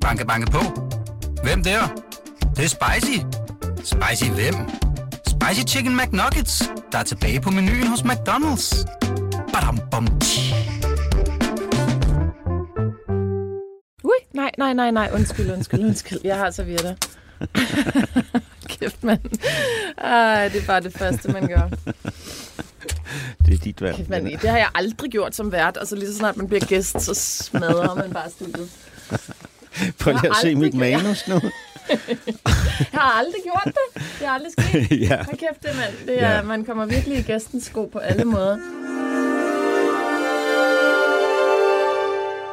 Banke, banke på. Hvem der? Det, det er spicy. Spicy hvem? Spicy Chicken McNuggets, der er tilbage på menuen hos McDonald's. Badum, bom, tji. Ui, nej, nej, nej, nej, undskyld, undskyld, undskyld. Jeg har servietter. Kæft, mand. Ej, det er bare det første, man gør. Det er dit valg. Kæft, man, det har jeg aldrig gjort som vært. Og så lige så snart man bliver gæst, så smadrer man bare studiet. Prøv lige Jeg at har se mit manus nu. Jeg har aldrig gjort det. Det er aldrig sket. ja. Hold kæft, det, mand. Det er, Ja. Man kommer virkelig i gæstens sko på alle måder.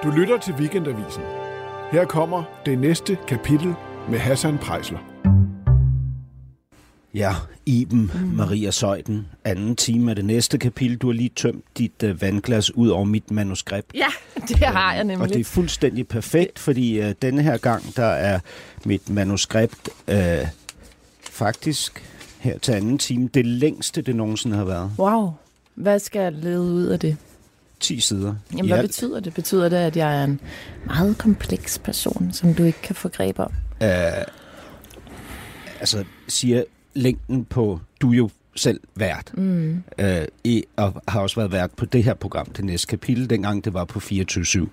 Du lytter til Weekendavisen. Her kommer det næste kapitel med Hassan Prejsler. Ja, Iben mm. Maria Søjden. Anden time af det næste kapitel. Du har lige tømt dit uh, vandglas ud over mit manuskript. Ja, det har jeg Og det er nemlig. fuldstændig perfekt, fordi uh, denne her gang, der er mit manuskript uh, faktisk her til anden time det længste, det nogensinde har været. Wow. Hvad skal jeg lede ud af det? 10 sider. Jamen, i hvad alt. betyder det? Betyder det, at jeg er en meget kompleks person, som du ikke kan få greb om? Uh, altså, siger længden på, du er jo selv vært, Mm. øh, i, og har også været vært på det her program, det næste kapitel, dengang det var på 24-7.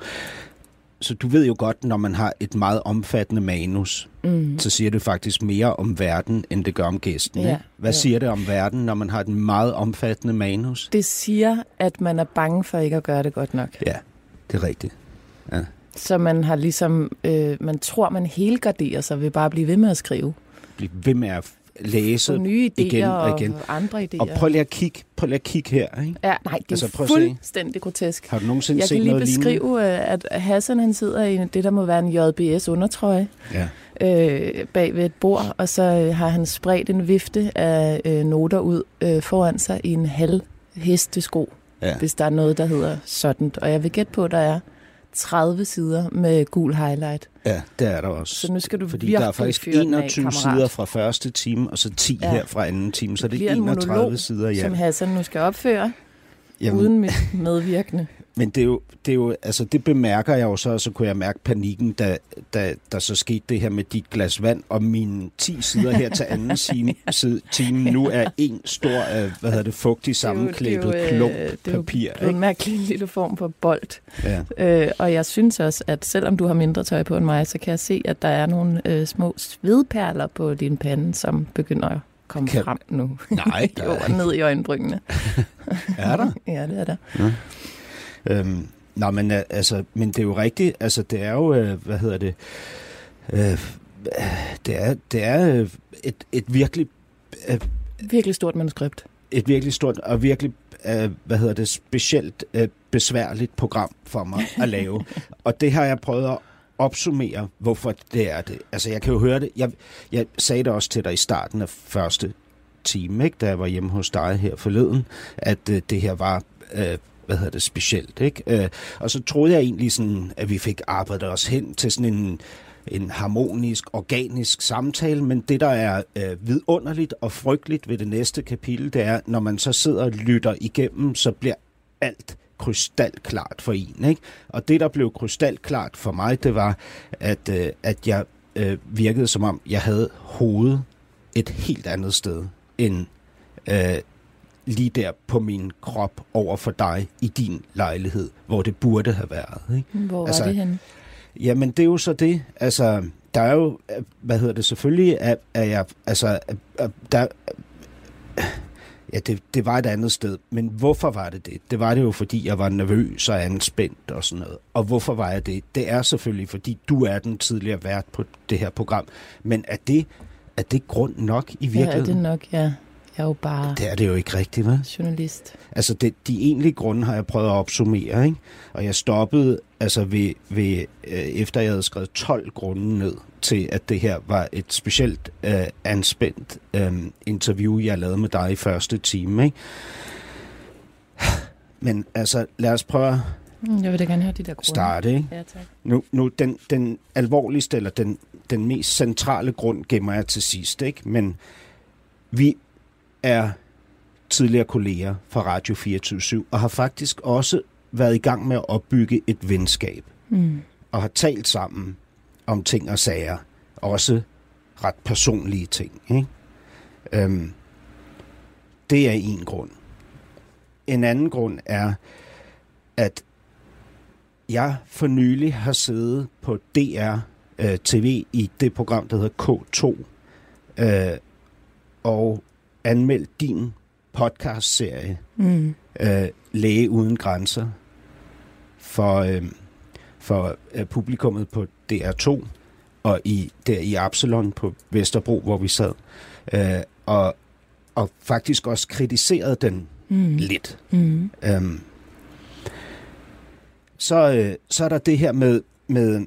Så du ved jo godt, når man har et meget omfattende manus, Mm. så siger det faktisk mere om verden, end det gør om gæsten. Ja? Hvad ja. siger det om verden, når man har et meget omfattende manus? Det siger, at man er bange for ikke at gøre det godt nok. Ja, det er rigtigt. Så man har ligesom, øh, man tror, man helgarderer sig ved bare at blive ved med at skrive. Bliv ved med at læse. Nye idéer igen og og, igen. andre idéer. Og prøv lige at kigge, prøv lige at kigge her. Ikke? Ja, nej, det er Altså, fuldstændig grotesk. Har du nogensinde Jeg set kan lige noget lignende? beskrive, øh, at Hassan han sidder i det, der må være en JBS-undertrøje Ja. øh, bag ved et bord, og så øh, har han spredt en vifte af øh, noter ud øh, foran sig i en halv hestesko, Ja. hvis der er noget, der hedder sådan. Og jeg vil gætte på, at der er 30 sider med gul highlight. ja, det er der også. Så nu skal du Fordi der er faktisk fyre den af, 21 kammerat. sider fra første time, og så 10 ja. Ja. her fra anden time, så det er en 31 monolog, sider i som. Hassan nu skal opføre, Jamen, uden mit medvirkende. Men det er, jo, det er jo, altså det bemærker jeg jo så, og så kunne jeg mærke panikken, da, da der så skete det her med dit glas vand, og mine 10 sider her til anden time, side, time nu er en stor, øh, hvad hedder det, fugtig sammenklæbet det er jo, klump øh, det er jo papir. Det er en mærkelig lille form for bold. Ja. Øh, og jeg synes også, at selvom du har mindre tøj på end mig, så kan jeg se, at der er nogle øh, små svedperler på din pande, som begynder at komme Kan- frem nu. Nej, der er ned i øjenbrynene. Er der? ja, det er der. Øhm, nå, men, øh, altså, men det er jo rigtigt. Altså, det er jo, øh, hvad hedder det, øh, det er, det er øh, et, et virkelig øh, Virkelig stort manuskript. et virkelig stort og virkelig, øh, hvad hedder det, specielt øh, besværligt program for mig at lave. og det har jeg prøvet at opsummere, hvorfor det er det. Altså, jeg kan jo høre det. Jeg, jeg sagde det også til dig i starten af første time, ikke, da jeg var hjemme hos dig her forleden, at øh, det her var... Øh, hvad hedder det, specielt, ikke? Øh, og så troede jeg egentlig sådan, at vi fik arbejdet os hen til sådan en, en harmonisk, organisk samtale, men det, der er øh, vidunderligt og frygteligt ved det næste kapitel, det er, når man så sidder og lytter igennem, så bliver alt krystalklart for en. Ikke? Og det, der blev krystalklart for mig, det var, at, øh, at jeg øh, virkede som om, jeg havde hovedet et helt andet sted end øh, lige der på min krop over for dig i din lejlighed, hvor det burde have været. Ikke? Hvor Altså, var det henne? Jamen, det er jo så det. Altså, der er jo, hvad hedder det, selvfølgelig er, er jeg, altså, der, ja, det, det var et andet sted. Men hvorfor var det det? Det var det jo, fordi jeg var nervøs og anspændt og sådan noget. Og hvorfor var jeg det? Det er selvfølgelig, fordi du er den tidligere vært på det her program. Men er det, er det grund nok i Ja, virkeligheden? det er nok, ja. Jeg er jo bare det er det jo ikke rigtigt, hvad? journalist. Altså, det, de egentlige grunde har jeg prøvet at opsummere, ikke? Og jeg stoppede, altså ved, ved øh, efter jeg havde skrevet 12 grunde ned til, at det her var et specielt øh, anspændt øh, interview, jeg lavede med dig i første time, ikke? Men altså, lad os prøve Mm, Jeg vil da gerne høre de der grunde. starte, ikke? Ja, tak. Nu, nu den, den alvorligste, eller den, den mest centrale grund gemmer jeg til sidst, ikke? Men vi er tidligere kolleger fra Radio 24 og har faktisk også været i gang med at opbygge et venskab. Mm. og har talt sammen om ting og sager. Også ret personlige ting. Ikke? Øhm, det er en grund. En anden grund er, at jeg for nylig har siddet på DR øh, TV i det program, der hedder K2, øh, og anmeldt din podcast-serie, Mm. øh, Læge Uden Grænser, for, øh, for øh, publikummet på DR2, og i, der i Absalon på Vesterbro, hvor vi sad, øh, og, og faktisk også kritiseret den Mm. lidt. Mm. Øhm, så, øh, så er der det her med, med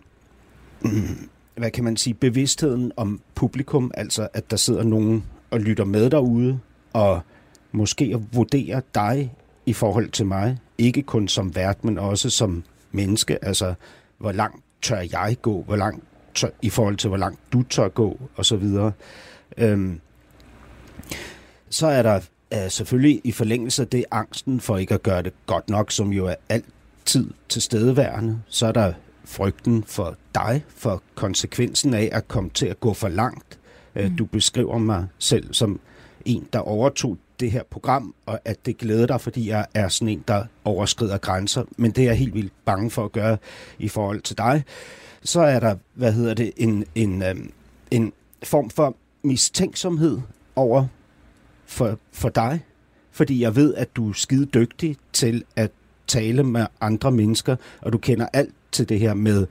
mm, hvad kan man sige, bevidstheden om publikum, altså at der sidder nogen og lytter med derude, og måske at vurdere dig i forhold til mig, ikke kun som vært, men også som menneske, altså hvor langt tør jeg gå, hvor langt tør, i forhold til hvor langt du tør gå, og så videre. Øhm, så er der er selvfølgelig i forlængelse af det angsten for ikke at gøre det godt nok, som jo er altid tilstedeværende. Så er der frygten for dig, for konsekvensen af at komme til at gå for langt. Mm. Du beskriver mig selv som en, der overtog det her program, og at det glæder dig, fordi jeg er sådan en, der overskrider grænser. Men det er jeg helt vildt bange for at gøre i forhold til dig. Så er der, hvad hedder det, en, en, øhm, en form for mistænksomhed over for, for dig, fordi jeg ved, at du er skide dygtig til at tale med andre mennesker, og du kender alt til det her med,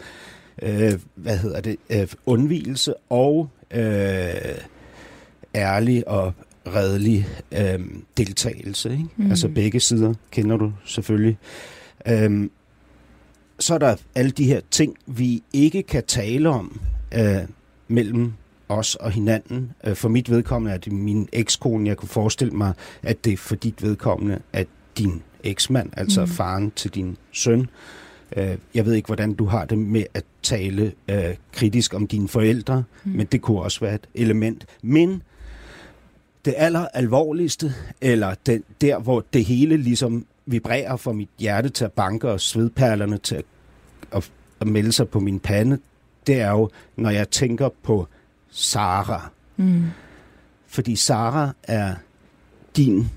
øh, hvad hedder det, øh, undvielse og øh, ærlig og redelig øh, deltagelse. Ikke? Mm. Altså begge sider kender du selvfølgelig. Øh, så er der alle de her ting, vi ikke kan tale om øh, mellem os og hinanden. Øh, For mit vedkommende er det min ekskone. Jeg kunne forestille mig, at det er for dit vedkommende, at din eksmand, altså mm. faren til din søn. Øh, Jeg ved ikke, hvordan du har det med at tale øh, kritisk om dine forældre, mm. men det kunne også være et element. Men det aller alvorligste, eller den, der, hvor det hele ligesom vibrerer fra mit hjerte til at banke og svedperlerne til at, at, at melde sig på min pande, det er jo, når jeg tænker på Sara. Mm. Fordi Sara er din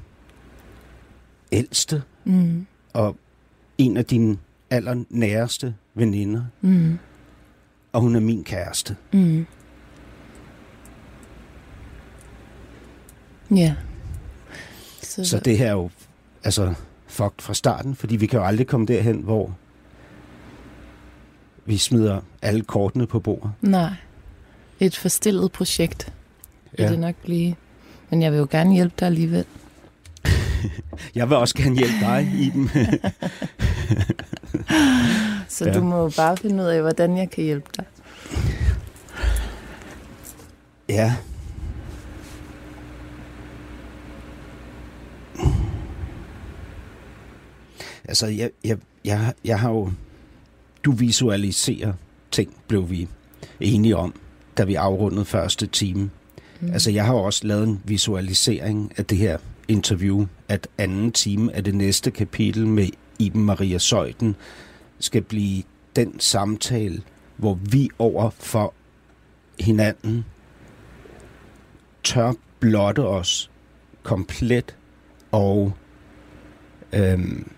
ældste Mm. og en af dine allernæreste veninder, Mm. og hun er min kæreste. Mm. Ja. Så, Så det her er jo altså fucked fra starten, fordi vi kan jo aldrig komme derhen, hvor vi smider alle kortene på bordet. Nej. Et forstillet projekt vil Ja. det nok blive. Men jeg vil jo gerne hjælpe dig alligevel. Jeg vil også gerne hjælpe dig i dem. Så Ja. du må jo bare finde ud af, hvordan jeg kan hjælpe dig. ja. Altså, jeg, jeg, jeg, jeg har jo... Du visualiserer ting, blev vi enige om, da vi afrundede første time. Mm. Altså, jeg har også lavet en visualisering af det her interview, at anden time af det næste kapitel med Iben Maria Søjden skal blive den samtale, hvor vi over for hinanden tør blotte os komplet og øhm,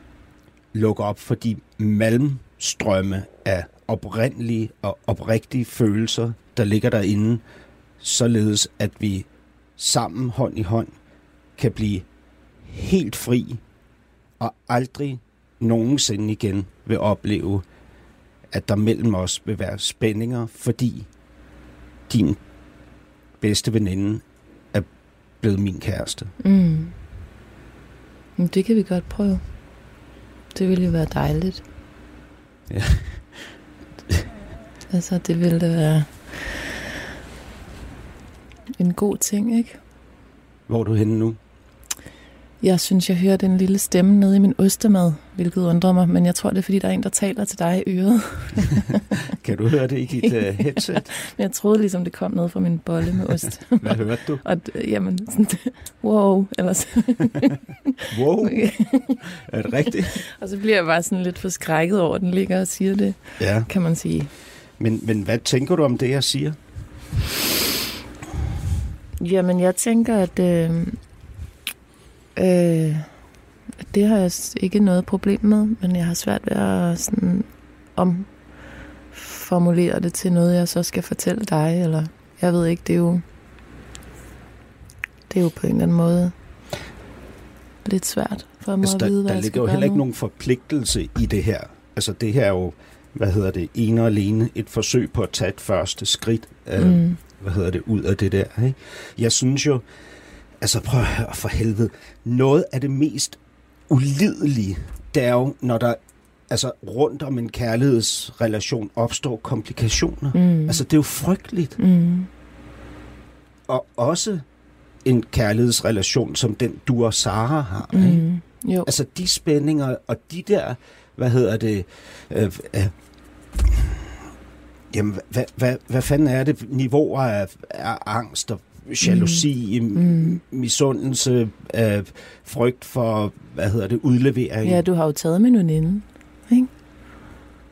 lukke op for de malmstrømme af oprindelige og oprigtige følelser, der ligger derinde, således at vi sammen hånd i hånd kan blive helt fri og aldrig nogensinde igen vil opleve, at der mellem os vil være spændinger, fordi din bedste veninde er blevet min kæreste. Mm. Men det kan vi godt prøve. Det ville jo være dejligt. Ja. altså, det ville da være en god ting, ikke? Hvor er du henne nu? Jeg synes, jeg hørte en lille stemme nede i min ostemad. hvilket undrer mig, men jeg tror, det er, fordi der er en, der taler til dig i øret. Kan du høre det i dit uh, headset? Men jeg troede ligesom, det kom noget fra min bolle med ost. Hvad hørte du? Og d- jamen, sådan, wow, eller så, Wow, er det rigtigt? og så bliver jeg bare sådan lidt forskrækket over, at den ligger og siger det, Ja, kan man sige. men, men hvad tænker du om det, jeg siger? Jamen, jeg tænker, at øh, øh, det har jeg ikke noget problem med, men jeg har svært ved at sådan omformulere det til noget, jeg så skal fortælle dig, eller jeg ved ikke, det er jo, det er jo på en eller anden måde lidt svært for mig Altså, at vide, der hvad der jeg ligger jo heller ikke nogen forpligtelse i det her. Altså det her er jo, hvad hedder det, ene og alene et forsøg på at tage et første skridt, øh, Mm. hvad hedder det, ud af det der. Ikke? Jeg synes jo, altså prøv at høre for helvede, noget af det mest ulidelige, det er jo, når der altså rundt om en kærlighedsrelation opstår komplikationer. Mm. Altså det er jo frygteligt. mm. Og også en kærlighedsrelation, som den du og Sara har. Ikke? Mm. Jo. Altså de spændinger og de der, hvad hedder det, øh, øh, jamen hvad, hvad, hvad fanden er det, niveauer af, af angst og jalousi, mm. Mm. misundelse, øh, frygt for, hvad hedder det, udlevering. Ja, du har jo taget min veninde.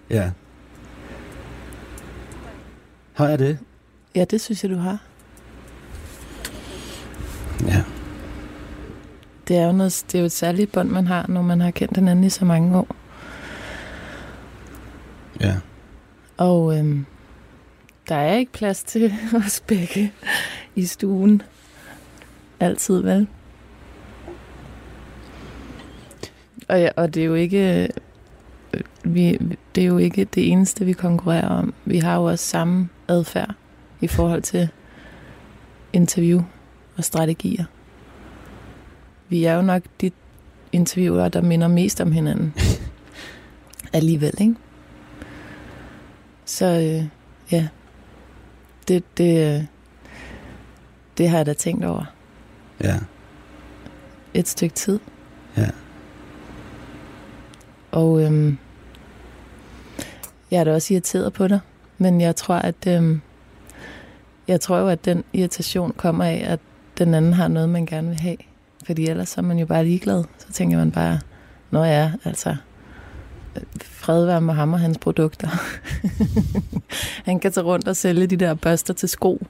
ja. Har jeg det? Ja, det synes jeg, du har. Ja. Det er jo, noget, det er jo et særligt bånd, man har, når man har kendt hinanden i så mange år. Ja. Og øhm, der er ikke plads til os begge i stuen. Altid, vel? Og, ja, og det er jo ikke... øh, Vi, det er jo ikke det eneste, vi konkurrerer om. Vi har jo også samme adfærd i forhold til interview og strategier. Vi er jo nok de interviewer, der minder mest om hinanden. Alligevel, ikke? Så øh, ja, det, det, øh, det har jeg da tænkt over Ja. et stykke tid. Ja. Og øhm, jeg er da også irriteret på dig, men jeg tror, at øhm, jeg tror jo, at den irritation kommer af, at den anden har noget, man gerne vil have. Fordi ellers så er man jo bare ligeglad. Så tænker man bare, nå ja, altså, fred være med ham og hans produkter. han kan tage rundt og sælge de der børster til sko,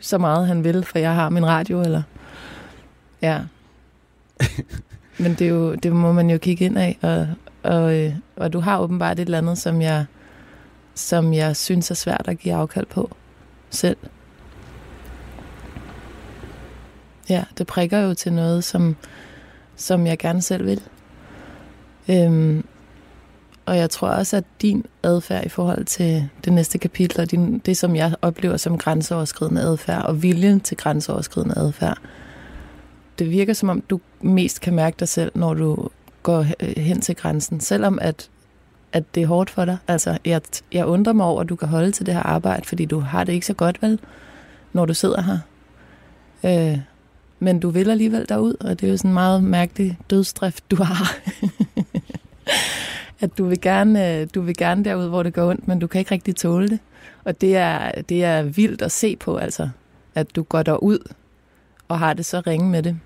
så meget han vil, for jeg har min radio, eller... Ja. Men det, er jo, det må man jo kigge ind af, og, og, øh, og du har åbenbart et eller andet, som jeg, som jeg synes er svært at give afkald på selv. Ja, det prikker jo til noget, som, som jeg gerne selv vil. Øhm, og jeg tror også, at din adfærd i forhold til det næste kapitel, og din, det som jeg oplever som grænseoverskridende adfærd, og viljen til grænseoverskridende adfærd, det virker som om, du mest kan mærke dig selv, når du går hen til grænsen. Selvom at, at det er hårdt for dig. Altså, jeg, jeg undrer mig over, at du kan holde til det her arbejde, fordi du har det ikke så godt, vel, når du sidder her. Øh, men du vil alligevel derud, og det er jo sådan en meget mærkelig dødsdrift, du har. at du vil, gerne, øh, du vil gerne derud, hvor det går ondt, men du kan ikke rigtig tåle det. Og det er, det er vildt at se på, altså, at du går derud og har det så ringe med det,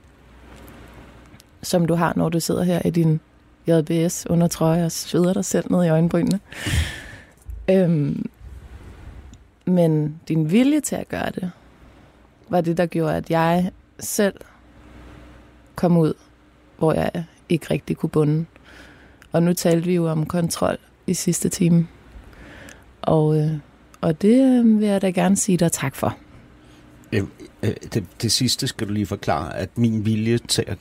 som du har, når du sidder her i din JBS under trøje og sveder dig selv ned i øjenbrynene. Øhm, men din vilje til at gøre det, var det, der gjorde, at jeg selv kom ud, hvor jeg ikke rigtig kunne bunde. Og nu talte vi jo om kontrol i sidste time. Og, øh, og det øh, vil jeg da gerne sige dig tak for. Øh, det, det sidste skal du lige forklare, at min vilje til at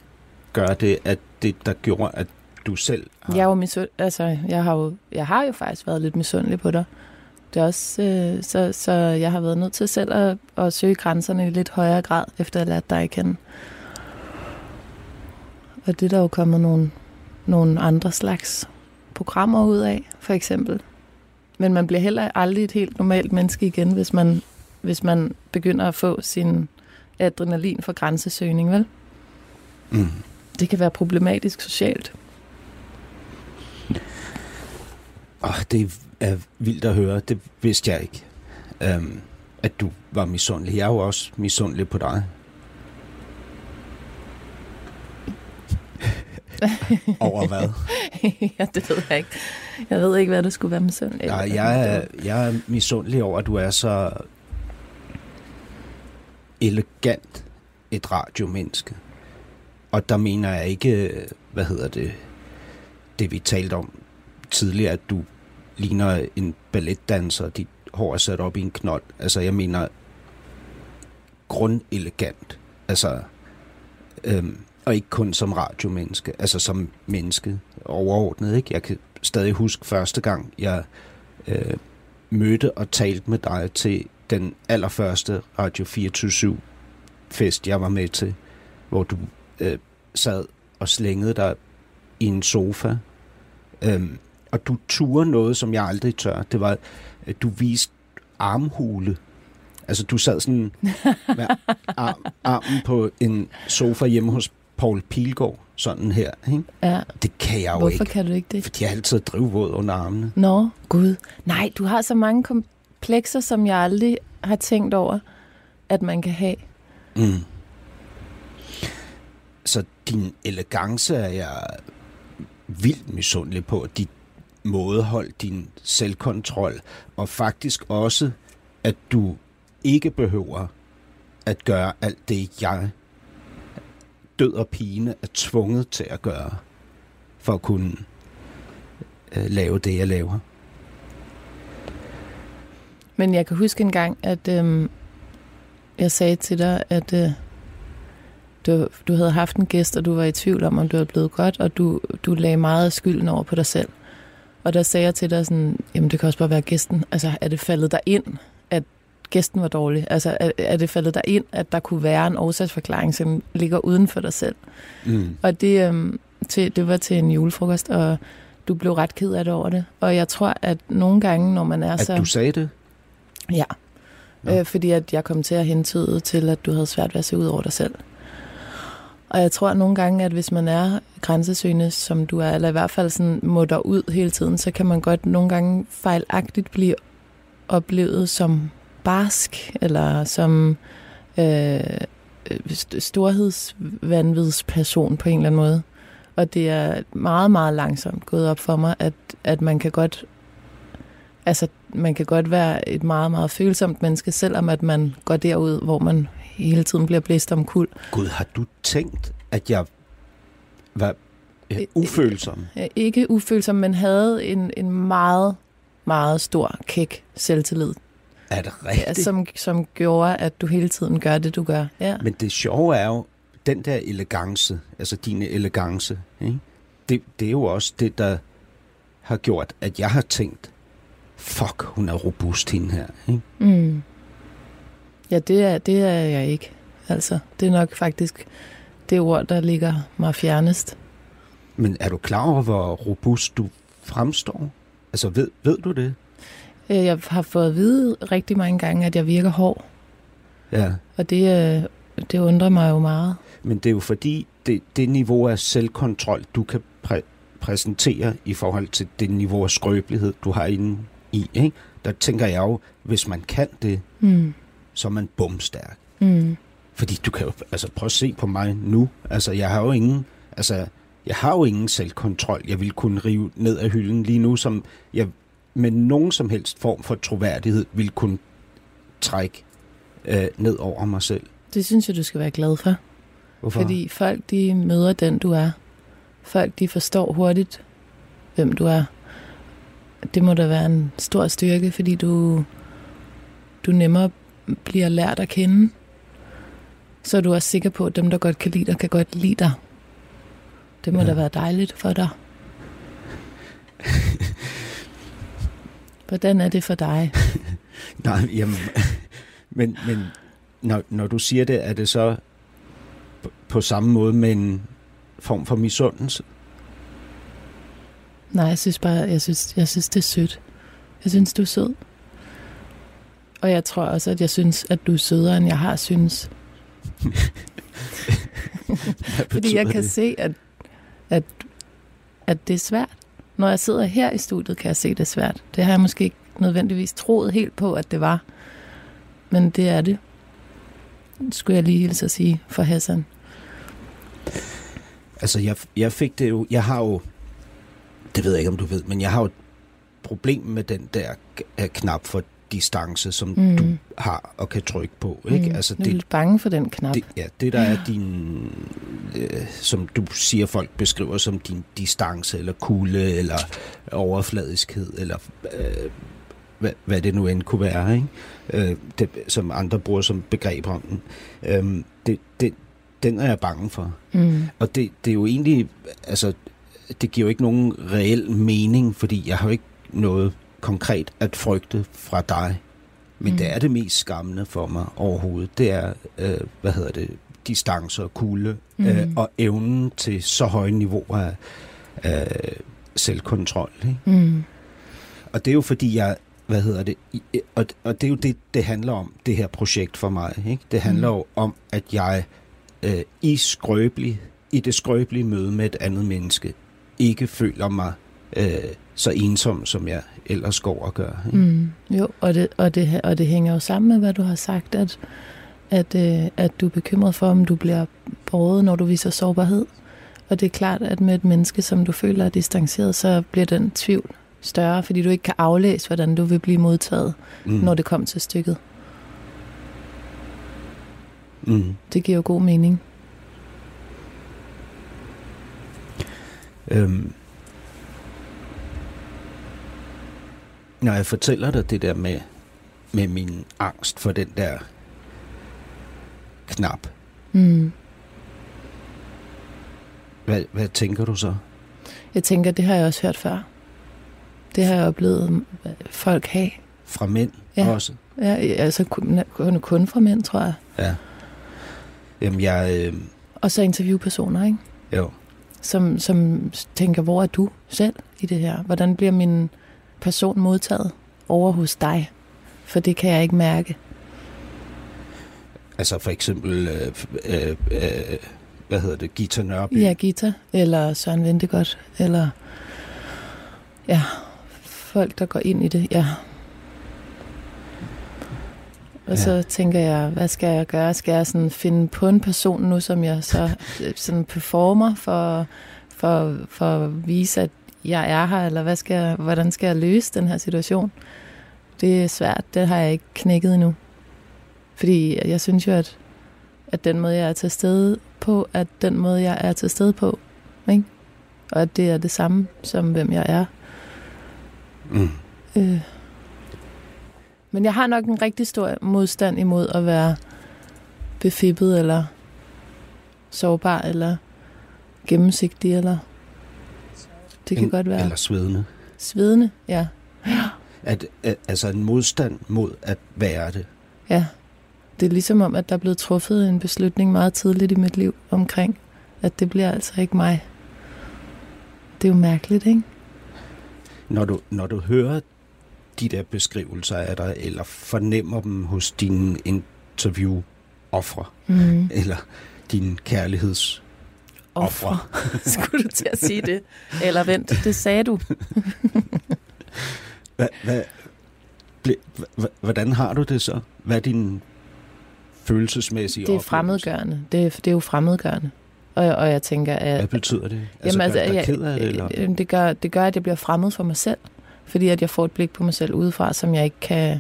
gøre det, at det, der gjorde, at du selv har... Jeg, er jo misund, altså, jeg, har jo, jeg har jo faktisk været lidt misundelig på dig. Det er også, øh, så, så jeg har været nødt til selv at, at søge grænserne i lidt højere grad, efter at have lært dig at kende. Og det er der jo kommet nogle, nogle andre slags programmer ud af, for eksempel. Men man bliver heller aldrig et helt normalt menneske igen, hvis man, hvis man begynder at få sin adrenalin for grænsesøgning, vel? Mm. Det kan være problematisk socialt. Oh, det er vildt at høre. Det vidste jeg ikke. Um, at du var misundelig. Jeg er jo også misundelig på dig. Over hvad? ja, det ved jeg ikke. Jeg ved ikke, hvad du skulle være med sådan. Nej, jeg er, jeg er misundelig over, at du er så elegant et radiomenneske. Og der mener jeg ikke, hvad hedder det, det vi talte om tidligere, at du ligner en balletdanser, dit hår er sat op i en knold. Altså, jeg mener grundelegant. Altså, øhm, og ikke kun som radiomenneske, altså som menneske overordnet. Ikke? Jeg kan stadig huske første gang, jeg øh, mødte og talte med dig til den allerførste Radio 24 fest, jeg var med til, hvor du øh, sad og slængede dig i en sofa. Øhm, og du turde noget, som jeg aldrig tør. Det var, at du viste armhule. Altså, du sad sådan med arm, armen på en sofa hjemme hos Paul Pilgaard, sådan her. Ikke? Ja. Det kan jeg jo Hvorfor ikke. kan du ikke det? Fordi jeg altid drivvåd under armene. Nå, Gud. Nej, du har så mange komplekser, som jeg aldrig har tænkt over, at man kan have. Mm. Så din elegance er jeg vildt misundelig på. Dit mådehold, din selvkontrol, og faktisk også, at du ikke behøver at gøre alt det, jeg død og pine er tvunget til at gøre, for at kunne øh, lave det, jeg laver. Men jeg kan huske en gang, at øh, jeg sagde til dig, at øh, du, du havde haft en gæst, og du var i tvivl om, om du var blevet godt, og du, du lagde meget skylden over på dig selv. Og der sagde jeg til dig sådan, jamen det kan også bare være gæsten. Altså er det faldet dig ind, at gæsten var dårlig? Altså er, er det faldet dig ind, at der kunne være en årsagsforklaring, som ligger uden for dig selv? Mm. Og det, øhm, til, det var til en julefrokost, og du blev ret ked af det over det. Og jeg tror, at nogle gange, når man er At så... du sagde det? Ja. Nå. Øh, fordi at jeg kom til at hentyde til, at du havde svært ved at se ud over dig selv. Og jeg tror at nogle gange, at hvis man er grænsesøgende, som du er, eller i hvert fald sådan mutter ud hele tiden, så kan man godt nogle gange fejlagtigt blive oplevet som barsk, eller som øh, st- storhedsvanvidsperson på en eller anden måde. Og det er meget, meget langsomt gået op for mig, at, at man kan godt altså, man kan godt være et meget, meget følsomt menneske, selvom at man går derud, hvor man hele tiden bliver blæst om kul. Gud, har du tænkt, at jeg var ja, ufølsom? Ikke ufølsom, men havde en, en meget, meget stor kæk selvtillid, Er det ja, rigtigt? som, som gjorde, at du hele tiden gør det, du gør. Ja. Men det sjove er jo, den der elegance, altså din elegance, ikke? Det, det er jo også det, der har gjort, at jeg har tænkt, fuck, hun er robust hende her. Ikke? Mm. Ja, det er, det er jeg ikke. Altså, det er nok faktisk det ord, der ligger mig fjernest. Men er du klar over, hvor robust du fremstår? Altså, ved, ved du det? Øh, Jeg har fået at vide rigtig mange gange, at jeg virker hård, Ja. og det, øh, det undrer mig jo meget. Men det er jo fordi, det, det niveau af selvkontrol, du kan præ- præsentere i forhold til det niveau af skrøbelighed, du har inde i, ikke? der tænker jeg jo, hvis man kan det, Mm. så er man bumstærk. Mm. Fordi du kan jo, altså prøv at se på mig nu. Altså, jeg har jo ingen, altså, jeg har jo ingen selvkontrol. Jeg vil kunne rive ned af hylden lige nu, som jeg med nogen som helst form for troværdighed vil kunne trække øh, ned over mig selv. Det synes jeg, du skal være glad for. Hvorfor? Fordi folk, de møder den, du er. Folk, de forstår hurtigt, hvem du er. Det må da være en stor styrke, fordi du, du nemmere bliver lært at kende. Så er du også sikker på, at dem, der godt kan lide dig, kan godt lide dig. Det må ja. da være dejligt for dig. Hvordan er det for dig? Nej, jamen, men, men når, når du siger det, er det så på, på samme måde med en form for misundelse? Nej, jeg synes bare, jeg synes, jeg synes det er sødt. Jeg synes, du er sød. Og jeg tror også, at jeg synes, at du er sødere, end jeg har synes. Fordi jeg kan det? se, at, at, at det er svært. Når jeg sidder her i studiet, kan jeg se, det er svært. Det har jeg måske ikke nødvendigvis troet helt på, at det var. Men det er det. Skulle jeg lige hilse at sige for Hassan. Altså, jeg, jeg fik det jo... Jeg har jo... Det ved jeg ikke, om du ved, men jeg har jo et problem med den der knap for distance, som mm. du har og kan trykke på. Ikke? Mm. Altså, Jeg er lidt bange for den knap. det, ja, det der er din, øh, som du siger, folk beskriver som din distance, eller kulde, eller overfladiskhed, eller øh, hvad, hvad det nu end kunne være, ikke? Øh, det, som andre bruger som begreb om den. Øh, det, det, den er jeg bange for. Mm. Og det, det er jo egentlig, altså, det giver jo ikke nogen reel mening, fordi jeg har jo ikke noget konkret at frygte fra dig. Men mm. det er det mest skammende for mig overhovedet. Det er, øh, hvad hedder det, distance og kulde, mm. øh, og evnen til så høje niveauer af, af selvkontrol. Ikke? Mm. Og det er jo fordi, jeg, hvad hedder det, og, og det er jo det, det handler om, det her projekt for mig. Ikke? Det handler Mm. jo om, at jeg øh, i skrøbelig, i det skrøbelige møde med et andet menneske, ikke føler mig øh, så ensom, som jeg ellers går og gør. Ikke? Mm. Jo, og det, og, det, og det hænger jo sammen med, hvad du har sagt, at, at, øh, at du er bekymret for, om du bliver båret, når du viser sårbarhed. Og det er klart, at med et menneske, som du føler er distanceret, så bliver den tvivl større, fordi du ikke kan aflæse, hvordan du vil blive modtaget, Mm. når det kommer til stykket. Mm. Det giver jo god mening. Øhm. Når jeg fortæller dig det der med, med min angst for den der knap, Mm. hvad, hvad tænker du så? Jeg tænker, det har jeg også hørt før. Det har jeg oplevet folk have. Fra mænd Ja. også? Ja, altså kun, kun, kun fra mænd, tror jeg. Ja. Jamen, jeg... Øh, Og så interviewpersoner, ikke? jo. Som, som tænker, hvor er du selv i det her? Hvordan bliver min person modtaget over hos dig? For det kan jeg ikke mærke. Altså for eksempel, øh, øh, øh, hvad hedder det, Gita Nørby? Ja, Gita, eller Søren Ventegodt, eller ja, folk, der går ind i det, ja. Og Ja. så tænker jeg, hvad skal jeg gøre? Skal jeg sådan finde på en person nu, som jeg så øh, sådan performer for, for, for at vise, at jeg er her, eller hvad skal jeg, hvordan skal jeg løse den her situation? Det er svært, det har jeg ikke knækket endnu. Fordi jeg synes jo, at, at den måde, jeg er til stede på, at den måde, jeg er til stede på, ikke? og at det er det samme som hvem jeg er. Mm. Øh. Men jeg har nok en rigtig stor modstand imod at være befippet, eller sårbar, eller gennemsigtig, eller det kan En- godt være Eller svedende. svedende. Ja, At, at, altså en modstand mod at være det. ja. Det er ligesom om, at der er blevet truffet en beslutning meget tidligt i mit liv omkring, at det bliver altså ikke mig. Det er jo mærkeligt, ikke? Når du, når du hører de der beskrivelser af dig, eller fornemmer dem hos dine interview-offre, Mm. eller din kærligheds... Ofre. Skulle du til at sige det? Eller vent, det sagde du. Hvad, hvad, ble, hva- hvordan har du det så? Hvad er din følelsesmæssige Det er oplevelse? fremmedgørende. Det er, det er jo fremmedgørende. Og, og jeg tænker, at... Hvad betyder det? Altså, Jamen, gør altså, det dig jeg, ked af det, eller? det, gør, det gør, at jeg bliver fremmed for mig selv. Fordi at jeg får et blik på mig selv udefra, som jeg ikke kan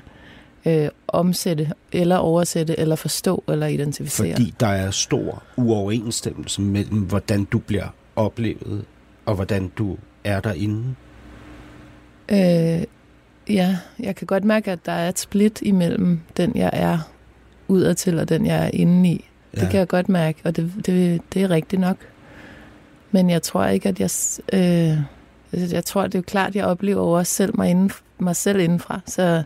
øh, omsætte, eller oversætte, eller forstå, eller identificere. Fordi der er stor uoverensstemmelse mellem, hvordan du bliver oplevet, og hvordan du er derinde. Øh, ja, jeg kan godt mærke, at der er et split imellem den, jeg er udadtil, og den, jeg er inde i. Ja. Det kan jeg godt mærke, og det, det, det er rigtigt nok. Men jeg tror ikke, at jeg... Øh, altså, jeg tror, det er jo klart, at jeg oplever også selv mig, inden, mig selv indenfra. Så,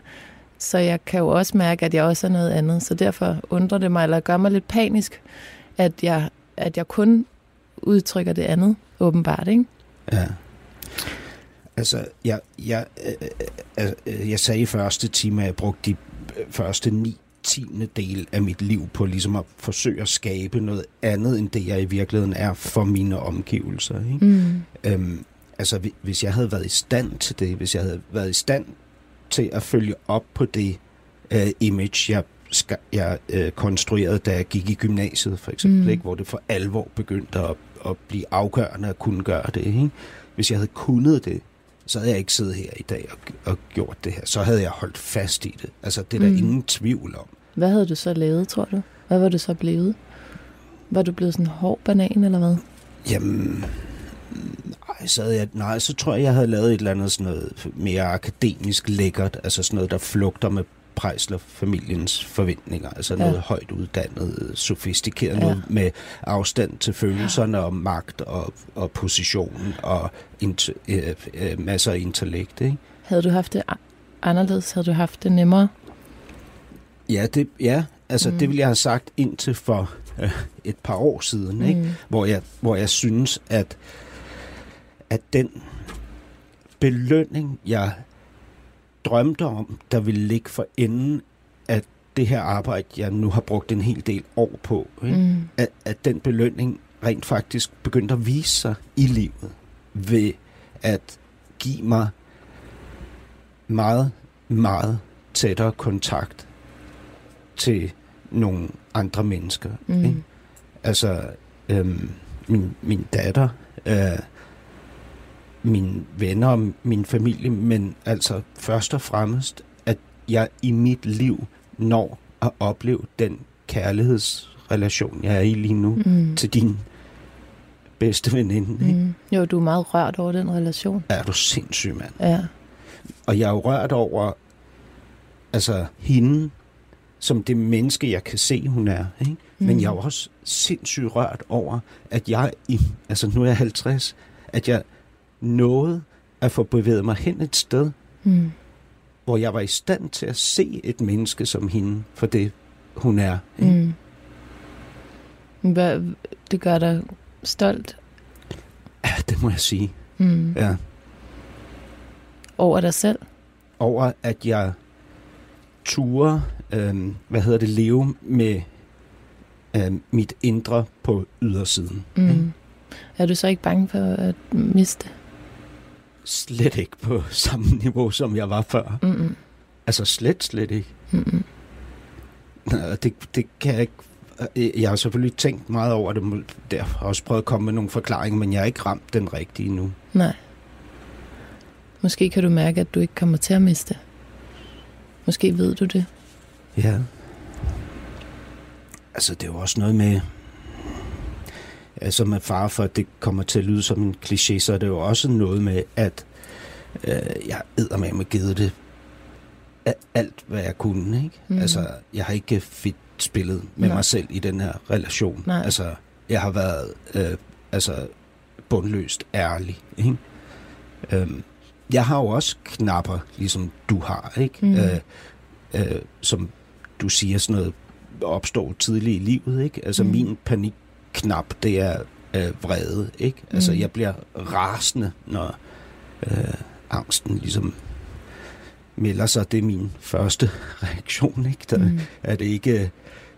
så jeg kan jo også mærke, at jeg også er noget andet. Så derfor undrer det mig, eller gør mig lidt panisk, at jeg, at jeg kun udtrykker det andet, åbenbart. Ikke? Ja. Altså, jeg, jeg, øh, øh, øh, jeg sagde i første time, at jeg brugte de første ni tiende del af mit liv på ligesom at forsøge at skabe noget andet, end det jeg i virkeligheden er for mine omgivelser. Ikke? Mm. Øhm, altså, hvi- hvis jeg havde været i stand til det, hvis jeg havde været i stand til at følge op på det øh, image, jeg, ska, jeg øh, konstruerede, da jeg gik i gymnasiet, for eksempel, Mm. ikke, hvor det for alvor begyndte at, at blive afgørende at kunne gøre det. Ikke? Hvis jeg havde kunnet det, så havde jeg ikke siddet her i dag og, og gjort det her. Så havde jeg holdt fast i det. Altså, det er der Mm. mm. ingen tvivl om. Hvad havde du så lavet, tror du? Hvad var du så blevet? Var du blevet sådan en hård banan, eller hvad? Jamen, nej, så, jeg, nej, så tror jeg, jeg havde lavet et eller andet sådan noget mere akademisk lækkert, altså sådan noget, der flugter med Prejsler-familiens forventninger, altså Ja. noget højt uddannet, sofistikeret, Ja. noget med afstand til følelserne og magt og, og position og int, øh, øh, masser af intellekt, ikke? Havde du haft det anderledes? Havde du haft det nemmere? Ja, det, ja altså Mm. mm. det ville jeg have sagt indtil for øh, et par år siden, ikke? Mm. hvor jeg, hvor jeg synes, at, at den belønning, jeg drømte om, der ville ligge for enden af det her arbejde, jeg nu har brugt en hel del år på, ikke? Mm. At, at den belønning rent faktisk begyndte at vise sig i livet ved at give mig meget, meget tættere kontakt til nogle andre mennesker. Mm. Ikke? Altså, øhm, min, min datter, øh, mine venner og min familie, men altså først og fremmest, at jeg i mit liv når at opleve den kærlighedsrelation, jeg er i lige nu, mm. Mm. til din bedste veninde. Ikke? Mm. Jo, du er meget rørt over den relation. Er du sindssyg, mand? Ja. Og jeg er jo rørt over altså hende, som det menneske, jeg kan se, hun er. Ikke? Mm. Men jeg er jo også sindssygt rørt over, at jeg, i, altså nu er jeg 50, at jeg nåede at få bevæget mig hen et sted, Mm. hvor jeg var i stand til at se et menneske som hende, for det hun er. Ikke? Mm. Hvad, det gør dig stolt Ja, det må jeg sige. mm. Ja. over dig selv. Over at jeg ture, øh, hvad hedder det, leve med øh, mit indre på ydersiden. ikke? Mm. Er du så ikke bange for at miste? Slet ikke på samme niveau, som jeg var før. Mm-mm. Altså slet, slet ikke. Mm-mm. Nå, Det, det kan jeg ikke... Jeg har selvfølgelig tænkt meget over det. Jeg har også prøvet at komme med nogle forklaringer, men jeg har ikke ramt den rigtige nu. Nej. Måske kan du mærke, at du ikke kommer til at miste. Måske ved du det. Ja. Altså, det er jo også noget med... Altså med far for, at det kommer til at lyde som en kliché, så er det jo også noget med, at øh, jeg æder med med givet det alt, hvad jeg kunne. Ikke? Mm. Altså, jeg har ikke fedt spillet med Nej. mig selv i den her relation. Nej. Altså, jeg har været øh, altså, bundløst ærlig. Ikke? Øhm, jeg har jo også knapper, ligesom du har, ikke? Mhm. Øh, øh, som du siger, sådan noget opstår tidligt i livet, ikke? Altså Mm. mm. min panikknap, det er øh, vrede, ikke? Altså Mm. jeg bliver rasende, når øh, angsten ligesom melder sig. Det er min første reaktion, ikke? Der, Mm. er det ikke...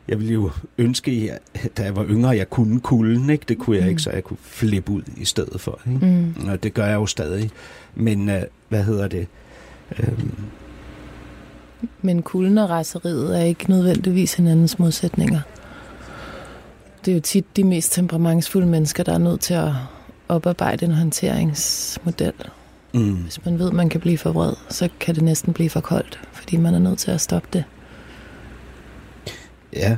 Jeg ville jo ønske, at da jeg var yngre, jeg kunne kulden, ikke? Det kunne jeg Mm. ikke, så jeg kunne flippe ud i stedet for, ikke? Mm. Og det gør jeg jo stadig. Men øh, hvad hedder det? Øhm, Men kulden og raseriet er ikke nødvendigvis hinandens modsætninger. Det er jo tit de mest temperamentsfulde mennesker, der er nødt til at oparbejde en håndteringsmodel. mm, Hvis man ved, at man kan blive for vred, så kan det næsten blive for koldt, fordi man er nødt til at stoppe det. ja.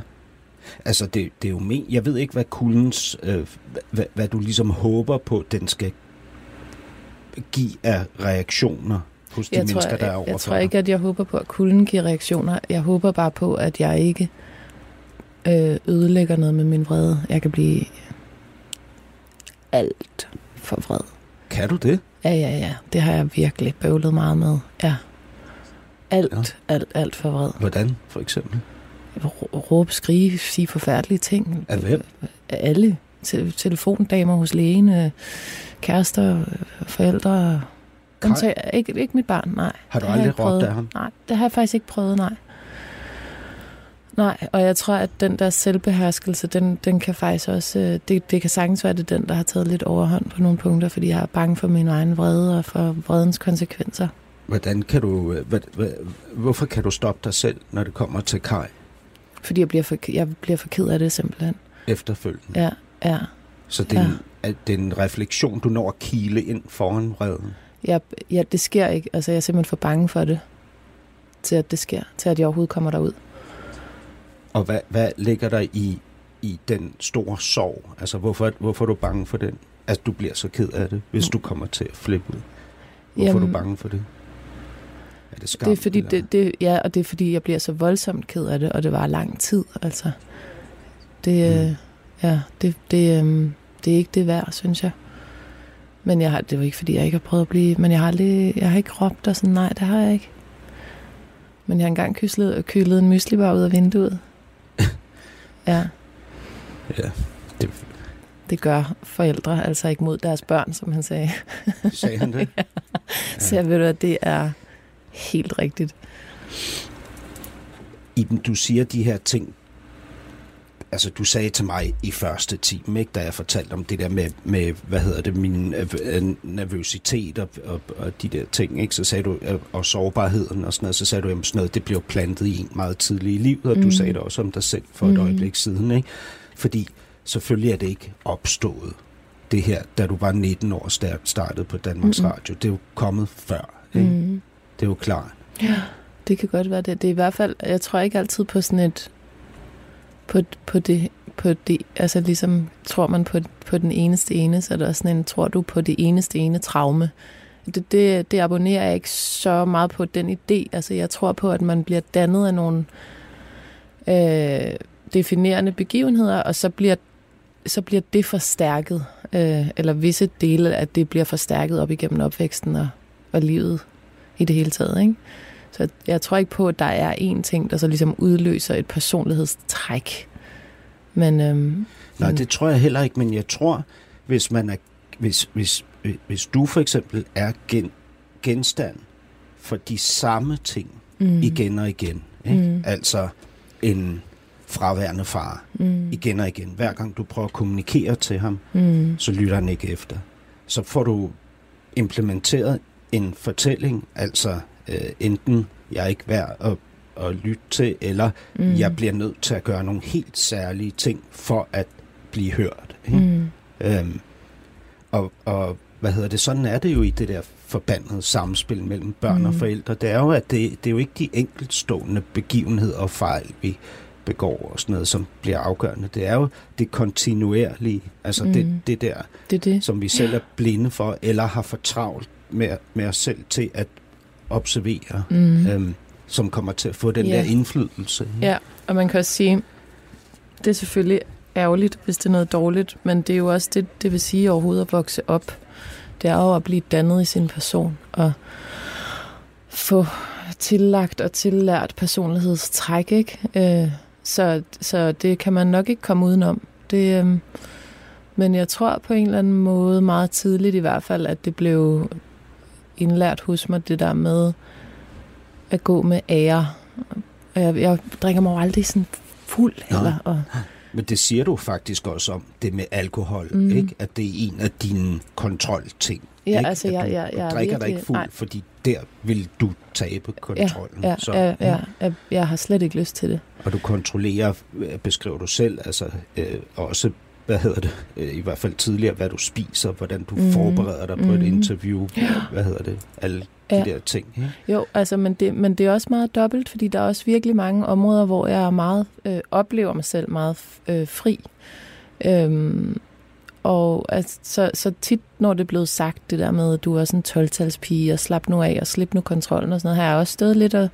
Altså, det, det er jo men... Jeg ved ikke, hvad kuldens... Øh, hvad, hvad du ligesom håber på, den skal give af reaktioner hos de jeg mennesker, tror, der er overfor jeg tror ikke, at jeg håber på, at kulden giver reaktioner. Jeg håber bare på, at jeg ikke øh, ødelægger noget med min vrede. Jeg kan blive alt for vred. Kan du det? Ja, ja, ja. Det har jeg virkelig bøvlet meget med. Ja. Alt, Ja. alt, alt for vred. Hvordan, for eksempel? Rå- Råbe, skrige, sige forfærdelige ting. Af hvem? Af alle. Te- telefondamer hos lægen, øh, kærester, øh, forældre. Undtag, ikke, ikke mit barn, nej. Har du aldrig prøvet. råbt af ham? Nej, det har jeg faktisk ikke prøvet, nej. Nej, og jeg tror, at den der selvbeherskelse, den, den kan faktisk også, øh, det, det kan sagtens være, det den, der har taget lidt overhånd på nogle punkter, fordi jeg er bange for min egen vrede og for vredens konsekvenser. Hvordan kan du, øh, hvad, hvad, hvorfor kan du stoppe dig selv, når det kommer til Kai Fordi jeg bliver for, jeg bliver for ked af det simpelthen. efterfølgende? Ja, ja. Så det er, Ja. en, det er en refleksion, du når at kile ind foran vreden. Jeg, ja, det sker ikke. Altså, jeg er simpelthen for bange for det, til at det sker, til at jeg overhovedet kommer derud. Og hvad, hvad ligger der i, i den store sorg? Altså, hvorfor, hvorfor er du bange for den? Altså, du bliver så ked af det, hvis du kommer til at flippe ud. Hvorfor er du Jamen, bange for det? Er det skam? Det er fordi, eller? det, det, ja, og det er fordi, jeg bliver så voldsomt ked af det, og det var lang tid, altså. Det, Mm. mm. ja, det, det, øhm, det er ikke det værd, synes jeg. Men jeg har, det var ikke, fordi jeg ikke har prøvet at blive, men jeg har, aldrig, jeg har ikke råbt og sådan, nej, det har jeg ikke. Men jeg har engang kyslet, kølet en myslibar ud af vinduet. Ja, Ja, det det gør forældre, altså ikke mod deres børn, som han sagde. sagde han det. ja. Så jeg ved, at det er helt rigtigt. Iben, du siger de her ting, altså du sagde til mig i første time, ikke, da jeg fortalte om det der med, med hvad hedder det, min øh, øh, nervøsitet og, og, og de der ting, ikke, så sagde du, øh, og sårbarheden og sådan noget, så sagde du, jamen sådan noget, det bliver plantet i en meget tidlig i livet, og mm. du Mm. sagde det også om dig selv for et Mm. øjeblik siden, ikke? Fordi selvfølgelig er det ikke opstået, det her, da du var 19 år og start- startede på Danmarks Mm-mm. Radio. Det er jo kommet før, ikke? Mm. Mm. Det er jo klart. Ja, det kan godt være det. Det er i hvert fald, jeg tror ikke altid på sådan et, på, på det, på det, altså ligesom tror man på, på den eneste ene, så er der sådan en, tror du på det eneste ene traume. Det, det, det abonnerer jeg ikke så meget på den idé. Altså jeg tror på, at man bliver dannet af nogle øh, definerende begivenheder, og så bliver, så bliver det forstærket, øh, eller visse dele af det bliver forstærket op igennem opvæksten og, og livet i det hele taget, ikke? Så jeg tror ikke på, at der er én ting, der så ligesom udløser et personlighedstræk. Men, øhm, Nej, det tror jeg heller ikke, men jeg tror, hvis man er, hvis, hvis, hvis du for eksempel er gen, genstand for de samme ting mm, igen og igen, ikke? Mm. altså en fraværende far mm, igen og igen, hver gang du prøver at kommunikere til ham, mm, så lytter han ikke efter. Så får du implementeret en fortælling, altså øh, enten jeg er ikke værd at, at lytte til, eller mm, jeg bliver nødt til at gøre nogle helt særlige ting for at blive hørt. Ikke? mm, Øhm, og, og hvad hedder det, sådan er det jo i det der forbandede samspil mellem børn mm. og forældre. Det er jo, at det, det er jo ikke de enkeltstående begivenheder og fejl, vi begår og sådan noget, som bliver afgørende. Det er jo det kontinuerlige, altså mm. det, det der, det det. som vi selv er blinde for, eller har for travlt med, med os selv til at observere, Mm. øhm, som kommer til at få den Ja. der indflydelse. Ja, og man kan også sige, det er selvfølgelig ærgerligt, hvis det er noget dårligt, men det er jo også det, det vil sige overhovedet at vokse op. Det er jo at blive dannet i sin person, og få tillagt og tillært personlighedstræk, ikke? Øh, så, så det kan man nok ikke komme udenom. Det, øh, men jeg tror på en eller anden måde, meget tidligt i hvert fald, at det blev indlært hos mig, det der med at gå med ære. Og jeg, jeg drikker mig jo aldrig sådan fuld. Nej. Eller, og, Men det siger du faktisk også om det med alkohol, mm. Mm. ikke? At det er en af dine kontrolting. ja, ikke? altså, At jeg, du, jeg, jeg du er drikker dig virkelig- ikke fuld, nej. fordi der vil du tabe kontrollen. Ja, så, ja, ja, jeg, jeg har slet ikke lyst til det. Og du kontrollerer, øh, beskriver du selv, altså øh, også, hvad hedder det, øh, i hvert fald tidligere, hvad du spiser, hvordan du mm. Forbereder dig på et Mhm. interview, hvad hedder det, alle de Ja. der ting. Ikke? Jo, altså, men det, men det er også meget dobbelt, fordi der er også virkelig mange områder, hvor jeg er meget øh, oplever mig selv meget øh, fri. Øhm, og altså, så, så tit, når det er blevet sagt, det der med, at du er sådan en 12-talspige, og slap nu af, og slip nu kontrollen og sådan noget, har jeg også stået lidt og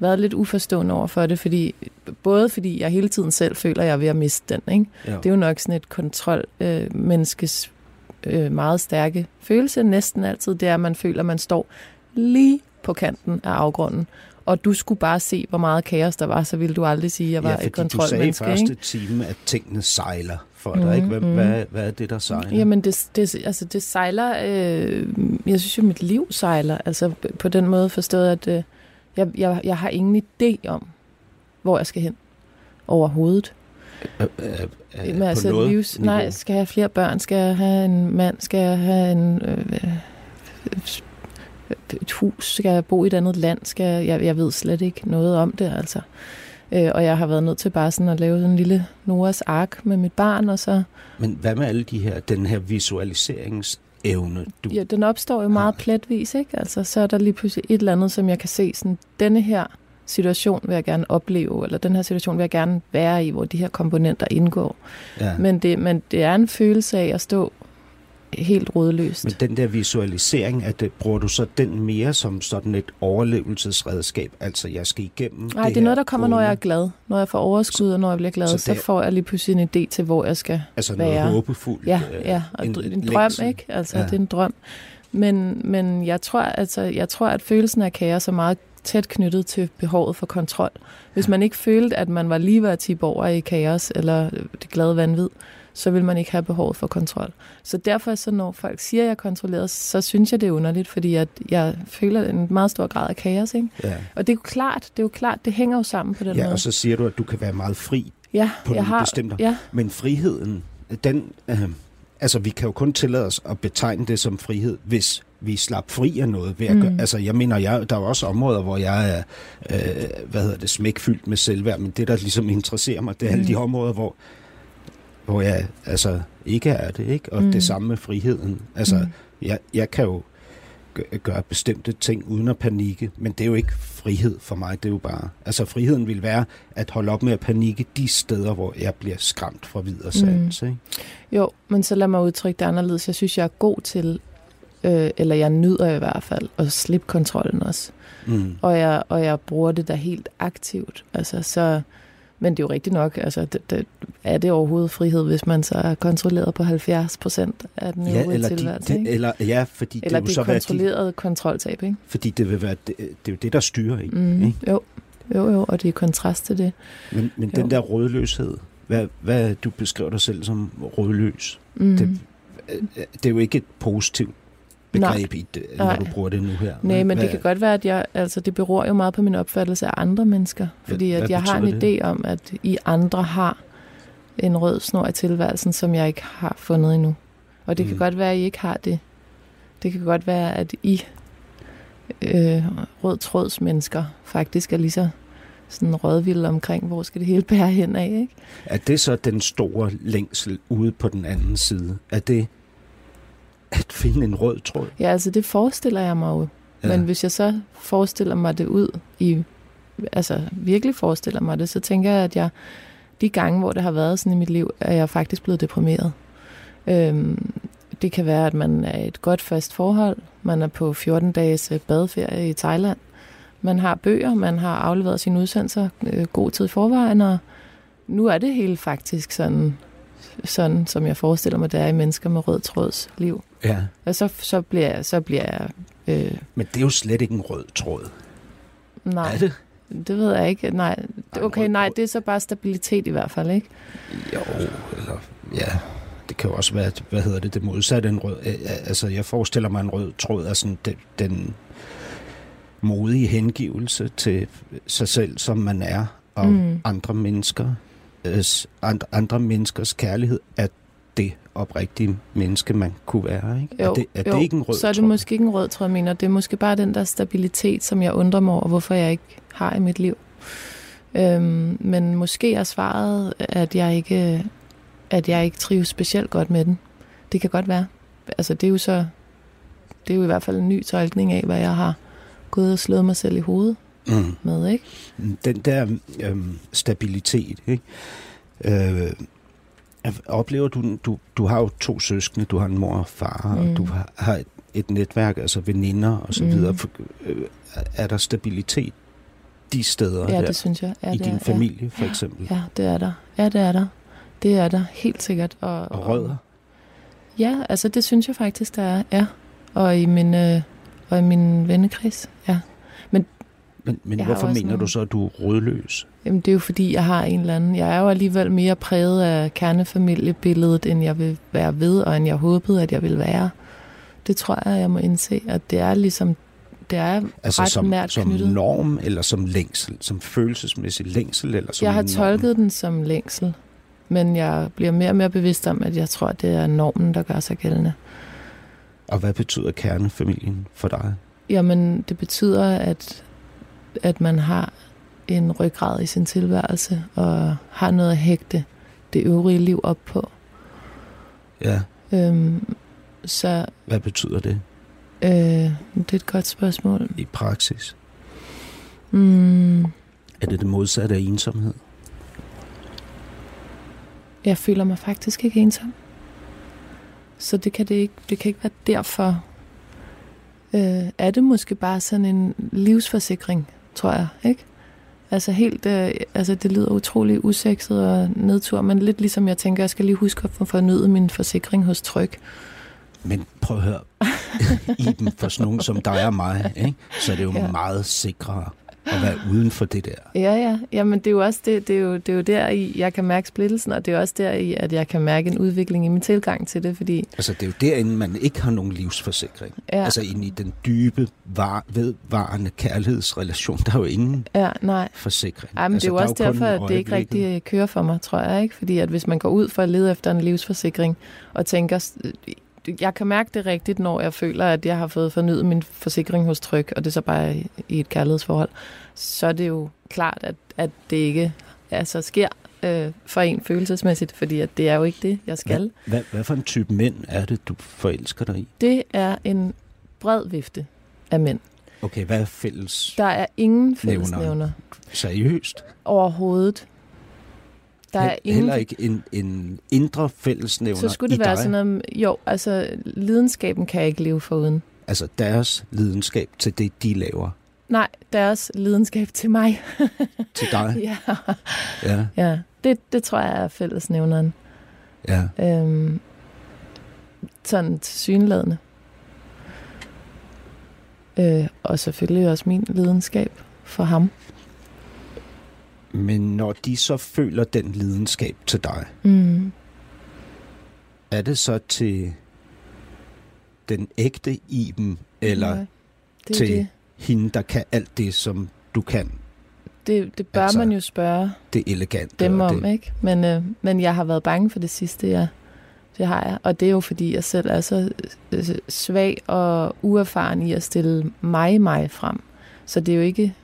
været lidt uforstående over for det, fordi, både fordi jeg hele tiden selv føler, at jeg er ved at miste den. Ikke? Ja. Det er jo nok sådan et kontrol øh, øh, meget stærke følelse, næsten altid, det er, at man føler, at man står lige på kanten af afgrunden. Og du skulle bare se, hvor meget kaos der var, så ville du aldrig sige, at jeg var ja, et fordi du sagde i kontrolmenneske. første time, at tingene sejler for Mhm, dig. Ikke? Hvad, mhm. hvad, hvad er det, der sejler? Jamen, det, det, altså, det sejler... Øh, jeg synes jo, mit liv sejler. Altså, på den måde forstået, at øh, jeg, jeg, jeg har ingen idé om, hvor jeg skal hen. overhovedet. Øh, øh, øh, Men altså, noget livs, niveau. nej, skal jeg have flere børn? Skal jeg have en mand? Skal jeg have en, øh, øh, et hus? Skal jeg bo i et andet land? Skal jeg, jeg, jeg ved slet ikke noget om det, altså. Øh, og jeg har været nødt til bare sådan at lave en lille Noras ark med mit barn, og så... Men hvad med alle de her, den her visualiseringsevne, du... Ja, den opstår jo meget pletvis, ikke? Altså, så er der lige pludselig et eller andet, som jeg kan se, sådan, denne her situation vil jeg gerne opleve, eller den her situation vil jeg gerne være i, hvor de her komponenter indgår. ja. Men det, men det er en følelse af at stå helt rådløst. Men den der visualisering, at det, bruger du så den mere som sådan et overlevelsesredskab? Altså, jeg skal igennem Nej, det, det er noget, der kommer, når gående. jeg er glad. Når jeg får overskud, og når jeg bliver glad, så så, så det- får jeg lige pludselig en idé til, hvor jeg skal Altså noget være. håbefuldt. Ja, øh, ja, og en, en drøm, længsel. ikke? Altså, Ja. ja. det er en drøm. Men, men jeg, tror, altså, jeg tror, at følelsen af kaos er meget tæt knyttet til behovet for kontrol. Hvis man ikke følte, at man var lige ved at tippe over i kaos, eller det glade vanvid, så vil man ikke have behovet for kontrol. Så derfor, så når folk siger, at jeg er kontrolleret, så synes jeg, det er underligt, fordi at jeg føler en meget stor grad af kaos. Ikke? Ja. Og det er jo klart, det er jo klart, det hænger jo sammen på den ja, måde. og så siger du, at du kan være meget fri ja, på jeg har, bestemte ja, Men friheden, den, øh, altså vi kan jo kun tillade os at betegne det som frihed, hvis vi slap fri af noget. Ved at Mm. gøre, altså jeg mener, jeg, der er også områder, hvor jeg er, øh, hvad hedder det, smækfyldt med selvværd, men det, der ligesom interesserer mig, det er alle Mm. de områder, hvor, hvor jeg altså ikke er det, ikke? Og Mm. det samme med friheden. Altså, Mm. jeg, jeg kan jo gø- gøre bestemte ting uden at panikke, men det er jo ikke frihed for mig, det er jo bare, altså friheden vil være at holde op med at panikke de steder, hvor jeg bliver skræmt fra videre sans, ikke? Jo, men så lad mig udtrykke det anderledes. Jeg synes, jeg er god til, øh, eller jeg nyder i hvert fald, at slippe kontrollen også. Mm. Og jeg, og jeg bruger det da helt aktivt. Altså, så, men det er jo rigtigt nok, altså, det, det, er det overhovedet frihed, hvis man så er kontrolleret på 70 procent af den Ja, eller, tilværelse, de, ikke? de, eller, ja, fordi Eller det, det så er være de, kontrolleret kontroltab, ikke? fordi det vil være det, det er jo det der styrer ikke? Mm, ikke? jo, jo, jo, og det er kontrast til det. Men, men Jo. den der rådløshed, hvad, hvad du beskriver dig selv som rådløs, Mm. det, øh, det er jo ikke et positivt begreb, i det, når Nej. du bruger det nu her. Nej, men hvad, det kan godt være, at jeg, altså det beror jo meget på min opfattelse af andre mennesker. Fordi hvad at jeg har en betyder idé om, at I andre har en rød snor i tilværelsen, som jeg ikke har fundet endnu. Og det kan Mm. godt være, at I ikke har det. Det kan godt være, at I øh, rød tråds mennesker faktisk er lige så sådan rådvilde omkring, hvor skal det hele bære hen af, ikke? Er det så den store længsel ude på den anden side? Er det at finde en rød tråd? Ja, altså det forestiller jeg mig jo. Ja. Men hvis jeg så forestiller mig det ud i, altså virkelig forestiller mig det, så tænker jeg, at jeg de gange, hvor det har været sådan i mit liv, er jeg faktisk blevet deprimeret. Øhm, det kan være, at man er et godt fast forhold, man er på 14 dages øh, badeferie i Thailand, man har bøger, man har afleveret sine udsendelser øh, god tid i forvejen, og nu er det hele faktisk sådan, sådan, som jeg forestiller mig, det er i mennesker med rød tråds liv. Ja, Og så, så bliver jeg, så bliver jeg øh, men det er jo slet ikke en rød tråd. nej, Er det? det ved jeg ikke. Nej, Ej, okay, nej, det er så bare stabilitet i hvert fald, ikke? Jo, eller ja, det kan jo også være, hvad hedder det, det modsatte en rød. Altså, jeg forestiller mig, en rød tråd er sådan den, den modige hengivelse til sig selv, som man er, og mm. Andre mennesker, andre, andre menneskers kærlighed er det oprigtige menneske, man kunne være. Ikke? Jo, er det, er jo, det ikke en rød så er det tråd? måske ikke en rød tråd, jeg mener. Det er måske bare den der stabilitet, som jeg undrer mig over, hvorfor jeg ikke har i mit liv. Øhm, men måske er svaret, at jeg ikke at jeg ikke trives specielt godt med den. Det kan godt være. Altså det er jo så det er jo i hvert fald en ny tolkning af, hvad jeg har gået og slået mig selv i hovedet Mm. med, ikke? Den der øhm, stabilitet, ikke? Øh, oplever du, du, du har jo to søskende, du har en mor og far, mm. og Mm. du har, har et, et netværk, altså veninder og så Mm. videre. Øh, er der stabilitet de steder Ja, der, det synes jeg. Ja, i det din er, familie for eksempel? Ja, ja, det er der. Ja, det er der. Det er der, helt sikkert. Og, Og rødder? Ja, altså det synes jeg faktisk, der er. Ja. Og i min, øh, og i min vennekreds, ja. Men, men Jeg hvorfor mener du så, at du er rødløs? Jamen, det er jo fordi, jeg har en eller anden... Jeg er jo alligevel mere præget af kernefamiliebilledet, end jeg vil være ved, og end jeg håbede, at jeg ville være. Det tror jeg, jeg må indse, at det er ligesom det er Altså ret som, nært som knyttet. norm, eller som længsel? Som følelsesmæssig længsel? Eller som Jeg har norm? tolket den som længsel, men jeg bliver mere og mere bevidst om, at jeg tror, det er normen, der gør sig gældende. Og hvad betyder kernefamilien for dig? Jamen, det betyder, at, at man har en ryggrad i sin tilværelse, og har noget at hægte det øvrige liv op på. Ja, Øhm, så hvad betyder det øh, det er et godt spørgsmål. i praksis? Mm, Er det det modsatte af ensomhed? jeg føler mig faktisk ikke ensom. Så det kan, det ikke, det kan ikke være derfor. Øh, er det måske bare sådan en livsforsikring, tror jeg, ikke? Altså helt, øh, altså det lyder utrolig usekset og nedtur, men lidt ligesom jeg tænker, jeg skal lige huske at få fornyet min forsikring hos Tryg. Men prøv at høre, Iben, for sådan nogen som dig og mig, ikke? så er det jo ja. meget sikrere at være uden for det der. Ja, ja. Jamen, det er jo også det, det er jo, det er jo der i, jeg kan mærke splittelsen, og det er også der i, at jeg kan mærke en udvikling i min tilgang til det, fordi Altså, det er jo derinde, man ikke har nogen livsforsikring. ja. Altså, inde i den dybe, var, vedvarende kærlighedsrelation, der er jo ingen ja nej. forsikring. Ej, men altså, det er jo også kun derfor, at det ikke rigtig kører for mig, tror jeg. ikke, Fordi at hvis man går ud for at lede efter en livsforsikring, og tænker, jeg kan mærke det rigtigt, når jeg føler, at jeg har fået fornyet min forsikring hos Tryg, og det er så bare i et kærlighedsforhold, så er det jo klart, at, at det ikke altså, sker øh, for en følelsesmæssigt, fordi at det er jo ikke det, jeg skal. Hvad, hvad, hvad for en type mænd er det, du forelsker dig i? Det er en bred vifte af mænd. Okay, hvad er fælles? Der er ingen Nævner. fællesnævner Seriøst? overhovedet. Der er ingen Heller ikke en, en indre fællesnævner Så skulle det være dig? sådan noget, jo, altså lidenskaben kan jeg ikke leve foruden. Altså deres lidenskab til det, de laver Nej, deres lidenskab til mig. til dig? ja, Ja, ja. Det, det tror jeg er fællesnævneren. ja. Øhm, sådan synladende. Øh, og selvfølgelig også min lidenskab for ham. Men når de så føler den lidenskab til dig, Mm. er det så til den ægte Iben, eller Ja, det, til det. hende, der kan alt det, som du kan? Det, det bør Altså, man jo spørge Det elegante. dem om, det, ikke? Men, øh, men jeg har været bange for det sidste, ja. Det har jeg. Og det er jo fordi, jeg selv er så øh, svag og uerfaren i at stille mig mig frem. Så det er jo ikke...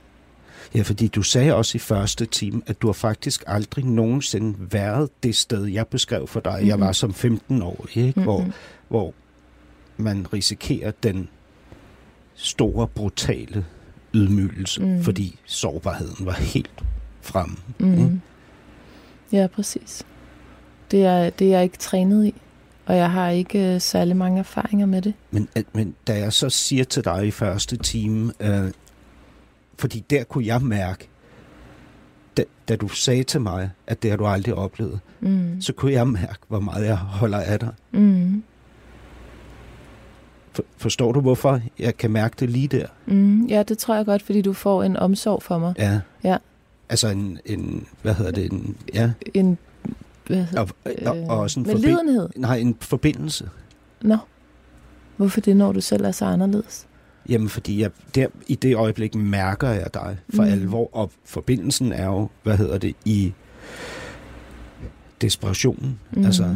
Ja, fordi du sagde også i første time, at du har faktisk aldrig nogensinde været det sted, jeg beskrev for dig. Mm-hmm. Jeg Mhm. var som 15 år, ikke? Mm-hmm. Hvor, hvor man risikerer den store, brutale ydmygelse, Mm. fordi sårbarheden var helt fremme. Mm. Mm. Ja, præcis. Det er, det er jeg ikke trænet i. Og jeg har ikke øh, særlig mange erfaringer med det. Men, men da jeg så siger til dig i første time, øh, fordi der kunne jeg mærke, da, da du sagde til mig, at det har du aldrig oplevet, Mm. så kunne jeg mærke, hvor meget jeg holder af dig. Mm. For, forstår du, hvorfor jeg kan mærke det lige der? Mm. Ja, det tror jeg godt, fordi du får en omsorg for mig. Ja. Ja. Altså en, en hvad hedder det, en, ja, En, hvad hedder, og, og, og også en, med lidenhed. nej, en forbindelse. Nå. Hvorfor det, når du selv er så anderledes? Jamen, fordi jeg, der, i det øjeblik mærker jeg dig for Mm. alvor, og forbindelsen er jo, hvad hedder det, i desperationen, Mm. altså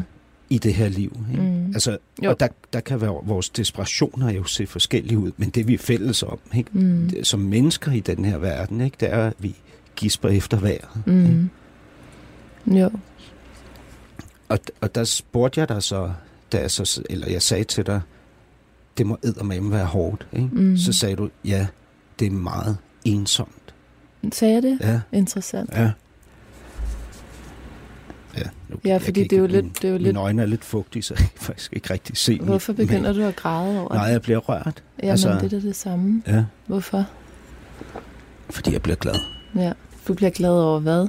i det her liv. Ikke? Mm. Altså, Jo. og der, der kan være vores desperationer jo se forskellige ud, men det vi er fælles om, ikke? Mm. Som mennesker i den her verden, ikke? det er, at vi gisper efter vejret. ikke? Mm. Jo. Og, og der spurgte jeg dig så, da jeg så, eller jeg sagde til dig, det må eddermame være hårdt. Ikke? Mm. Så sagde du, ja, det er meget ensomt. Sagde jeg det? Ja, Interessant. ja. Ja, nu, Ja, fordi det er jo ikke- lidt- mine- det er jo Mine lidt- øjne er lidt fugtige, så jeg kan faktisk ikke rigtig se min- Hvorfor begynder min- du at græde over Nej, jeg bliver rørt. Jamen, altså- det er det samme. Ja, Hvorfor? fordi jeg bliver glad. Ja. Du bliver glad over hvad?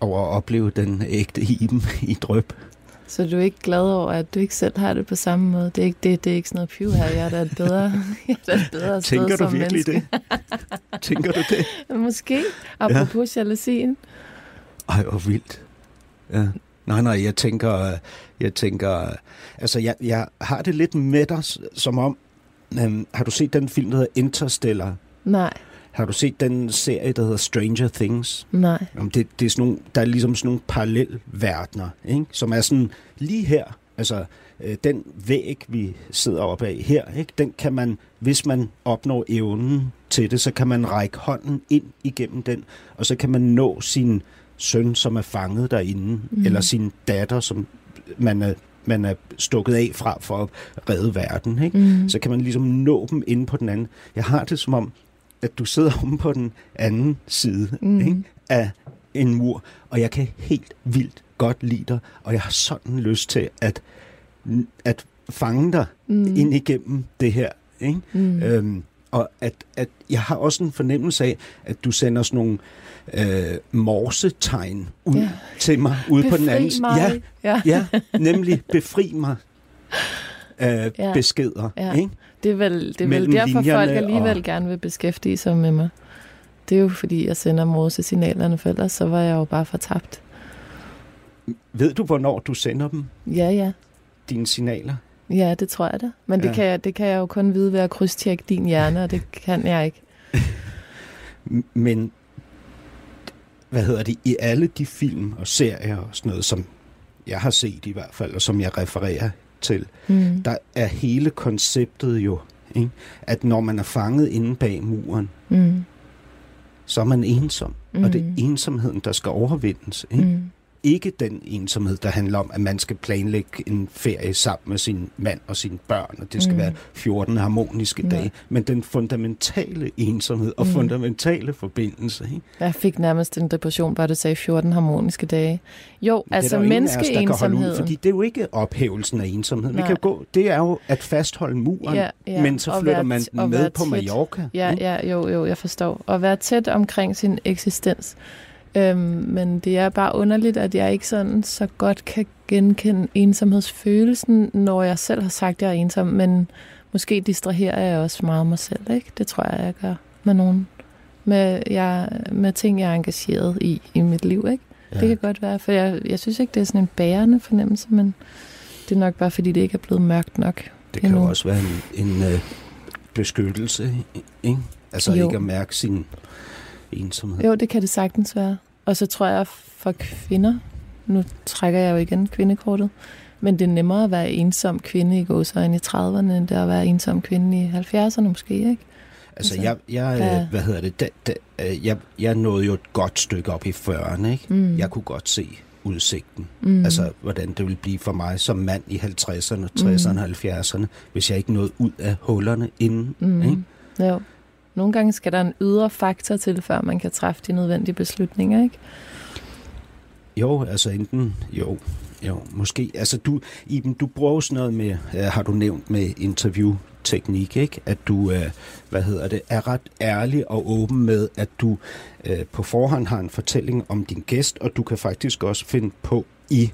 Over at opleve den ægte Iben i drøb. Så du er ikke glad over, at du ikke selv har det på samme måde? Det er ikke, det, det er ikke sådan noget piv her. Jeg er da et bedre, jeg er da et bedre sted Tænker du som virkelig menneske. det? Tænker du det? Måske. Apropos ja. jalousien. Ej, hvor vildt. Ja. Nej, nej, jeg tænker, jeg tænker, altså jeg, jeg har det lidt med dig, som om, øhm, har du set den film, der hedder Interstellar? Nej, Har du set den serie, der hedder Stranger Things? nej. Jamen, det, det er sådan nogle, der er ligesom sådan nogle parallelverdener, ikke? som er sådan lige her. Altså, øh, den væg, vi sidder oppe af her, ikke? den kan man, hvis man opnår evnen til det, så kan man række hånden ind igennem den, og så kan man nå sin søn, som er fanget derinde, mm. eller sin datter, som man er, man er stukket af fra for at redde verden. Ikke? Mm. så kan man ligesom nå dem inde på den anden. Jeg har det som om, at du sidder omme på den anden side Mm. ikke? af en mur, og jeg kan helt vildt godt lide dig, og jeg har sådan lyst til at, at fange dig Mm. ind igennem det her. Ikke? Mm. Øhm, og at, at jeg har også en fornemmelse af, at du sender sådan nogle øh, morsetegn ud Ja. til mig ude på den Befri anden side. Ja, ja. ja, nemlig befri mig øh, ja. beskeder. Ja. Ikke? Det er vel, det er vel derfor, folk alligevel og- gerne vil beskæftige sig med mig. Det er jo fordi, jeg sender morse-signalerne, for ellers så var jeg jo bare fortabt. Ved du, hvornår du sender dem, Ja, ja. dine signaler? Ja, det tror jeg da. Men det, Ja. kan jeg, det kan jeg jo kun vide ved at krydstjekke din hjerne, og det kan jeg ikke. Men, hvad hedder det, i alle de film og serier og sådan noget, som jeg har set i hvert fald, og som jeg refererer til, Mm. der er hele konceptet jo, ikke? at når man er fanget inde bag muren, Mm. så er man ensom. Mm. Og det er Mm. ensomheden, der skal overvindes. Ikke? Mm. Ikke den ensomhed, der handler om, at man skal planlægge en ferie sammen med sin mand og sine børn, og det skal Mm. være 14 harmoniske Nej. dage, men den fundamentale ensomhed og Mm. fundamentale forbindelse. Ikke? Jeg fik nærmest en depression, bare du sagde 14 harmoniske dage. Jo, er altså menneskeensomheden. Fordi det er jo ikke ophævelsen af ensomhed. Vi kan gå, det er jo at fastholde muren, Ja, ja, men så flytter være man den med på tæt. Mallorca. Ja, ikke? ja, jo, jo, jeg forstår. At være tæt omkring sin eksistens. Øhm, men det er bare underligt, at jeg ikke sådan så godt kan genkende ensomhedsfølelsen, når jeg selv har sagt, at jeg er ensom. Men måske distraherer jeg også meget mig selv, ikke? Det tror jeg, jeg gør med nogen. Med, jeg, med ting, jeg er engageret i i mit liv, ikke? Ja. Det kan godt være, for jeg, jeg synes ikke, det er sådan en bærende fornemmelse, men det er nok bare, fordi det ikke er blevet mørkt nok. Det kan jo endnu. også være en, en øh, beskyttelse, ikke? Altså Jo. ikke at mærke sin ensomhed. Jo, det kan det sagtens være. Og så tror jeg for kvinder, nu trækker jeg jo igen kvindekortet, men det er nemmere at være ensom kvinde i gåsøjne i 30'erne, end det at være ensom kvinde i 70'erne måske, ikke? Altså, Altså, jeg, jeg, ja. øh, hvad hedder det, da, da, øh, jeg, jeg nåede jo et godt stykke op i 40'erne, ikke? Mm. Jeg kunne godt se udsigten. Mm. Altså, hvordan det ville blive for mig som mand i 50'erne, 60'erne, Mm. 70'erne, hvis jeg ikke nåede ud af hullerne inden. mm. Ikke? Jo. Nogle gange skal der en ydre faktor til, før man kan træffe de nødvendige beslutninger, ikke? Jo, altså enten, jo, jo, måske. Altså, du, Iben, du bruger sådan noget med, øh, har du nævnt med interviewteknik, ikke? At du, øh, hvad hedder det, er ret ærlig og åben med, at du øh, på forhånd har en fortælling om din gæst, og du kan faktisk også finde på i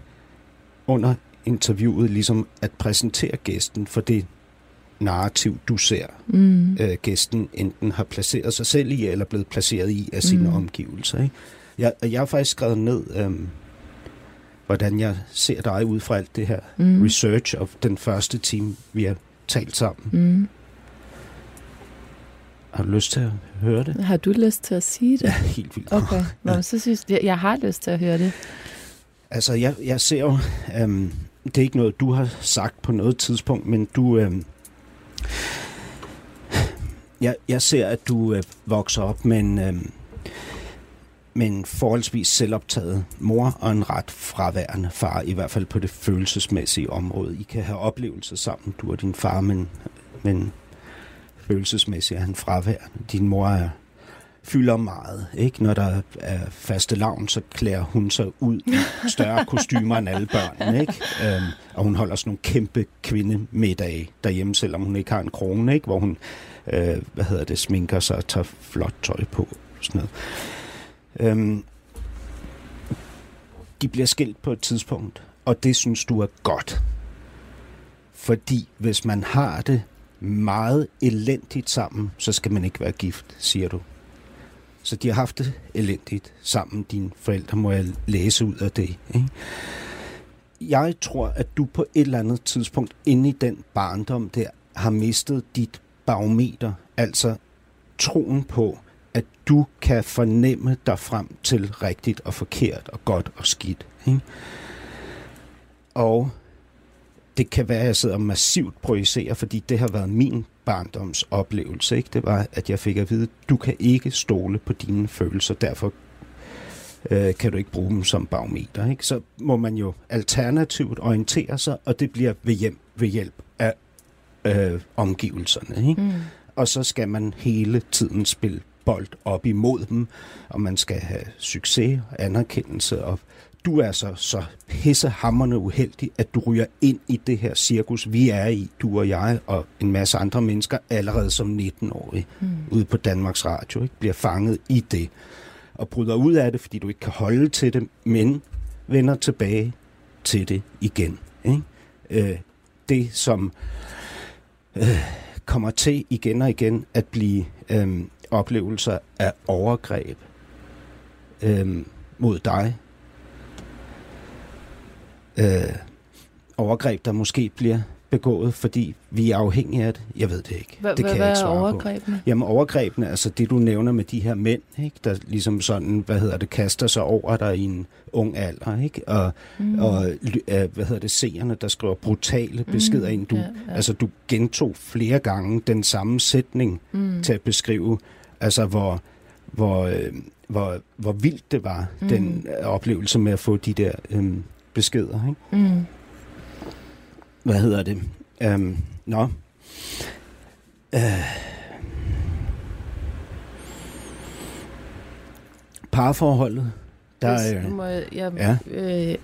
under interviewet ligesom at præsentere gæsten for det narrativ, du ser, Mm. øh, gæsten enten har placeret sig selv i, eller blevet placeret i af sine Mm. omgivelser. Ikke? Jeg, jeg har faktisk skrevet ned, øhm, hvordan jeg ser dig ud fra alt det her Mm. research og den første time, vi har talt sammen. Mm. Har du lyst til at høre det? Har du lyst til at sige det? Ja, helt vildt. Okay, Nå, men så synes jeg, jeg har lyst til at høre det. Altså, jeg, jeg ser jo, øhm, det er ikke noget, du har sagt på noget tidspunkt, men du, øhm, jeg, jeg ser, at du øh, vokser op med en, øh, med en forholdsvis selvoptaget mor og en ret fraværende far, i hvert fald på det følelsesmæssige område. I kan have oplevelser sammen, du og din far, men, men følelsesmæssigt er han fraværende. Din mor er fylder meget. Ikke? Når der er faste lavn, så klæder hun sig ud i større kostymer end alle børnene. Ikke? Øhm, og hun holder sådan nogle kæmpe kvindemiddage derhjemme, selvom hun ikke har en krone, ikke? hvor hun øh, hvad hedder det, sminker sig og tager flot tøj på. Sådan noget. Øhm, de bliver skilt på et tidspunkt, og det synes du er godt. Fordi hvis man har det meget elendigt sammen, så skal man ikke være gift, siger du. Så de har haft det elendigt sammen, dine forældre, må jeg læse ud af det. Ikke? Jeg tror, at du på et eller andet tidspunkt inde i den barndom der, har mistet dit barometer, altså troen på, at du kan fornemme dig frem til rigtigt og forkert og godt og skidt. Ikke? Og det kan være, at jeg sidder massivt projicerer, fordi det har været min barndoms oplevelse. Ikke? Det var, at jeg fik at vide, du kan ikke stole på dine følelser, derfor øh, kan du ikke bruge dem som barometer. Ikke? Så må man jo alternativt orientere sig, og det bliver ved, hjem, ved hjælp af øh, omgivelserne. Ikke? Mm. Og så skal man hele tiden spille bold op imod dem, og man skal have succes, anerkendelse og du er så, så pissehammerne uheldig, at du ryger ind i det her cirkus, vi er i, du og jeg og en masse andre mennesker, allerede som 19-årig, mm. ude på Danmarks Radio, ikke? bliver fanget i det, og bryder ud af det, fordi du ikke kan holde til det, men vender tilbage til det igen. Ikke? Øh, det, som øh, kommer til igen og igen at blive øh, oplevelser af overgreb øh, mod dig, øh, overgreb, der måske bliver begået, fordi vi er afhængige af det. Jeg ved det ikke. Hva, det kan hvad jeg ikke er overgrebene? På. Jamen overgrebene, altså det du nævner med de her mænd, ikke, der ligesom sådan, hvad hedder det, kaster sig over dig i en ung alder, ikke? Og, mm. og øh, hvad hedder det, seerne, der skriver brutale beskeder mm, ind. Du, ja, ja. Altså du gentog flere gange den samme sætning mm. til at beskrive, altså hvor, hvor, øh, hvor, hvor vildt det var, mm. den oplevelse med at få de der øh, beskeder. Ikke? Mm. Hvad hedder det? Um, nå. Uh, parforholdet. Der er, må jeg, jeg, ja. øh,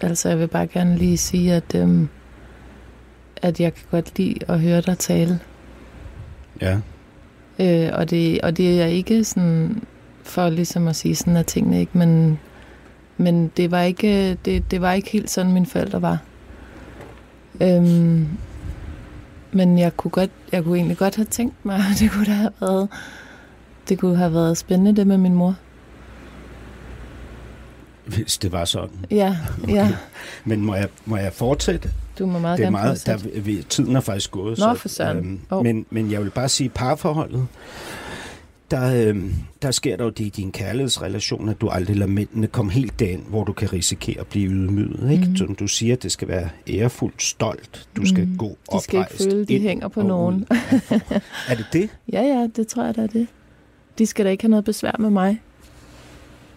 altså, jeg vil bare gerne lige sige, at, øhm, at jeg kan godt lide at høre dig tale. Ja. Øh, og, det, og det er ikke sådan for ligesom at sige sådan, at tingene ikke, men men det var ikke, det, det var ikke helt sådan, mine forældre var. Øhm, men jeg kunne, godt, jeg kunne egentlig godt have tænkt mig, at det kunne have været, det kunne have været spændende det med min mor. Hvis det var sådan. Ja, okay. ja. Men må jeg, må jeg fortsætte? Du må meget det er meget, der, vi, Tiden er faktisk gået. Nå, for sådan. Øhm, oh. men, men jeg vil bare sige, parforholdet, der, øh, der sker der jo det i din kærlighedsrelation, at du aldrig lader mændene komme helt derind, hvor du kan risikere at blive ydmyget. Ikke? Mm. Som du siger, det skal være ærefuldt, stolt. Du skal mm. gå oprejst. De skal ikke føle, de hænger på nogen. er det det? Ja, ja, det tror jeg, det er det. De skal da ikke have noget besvær med mig.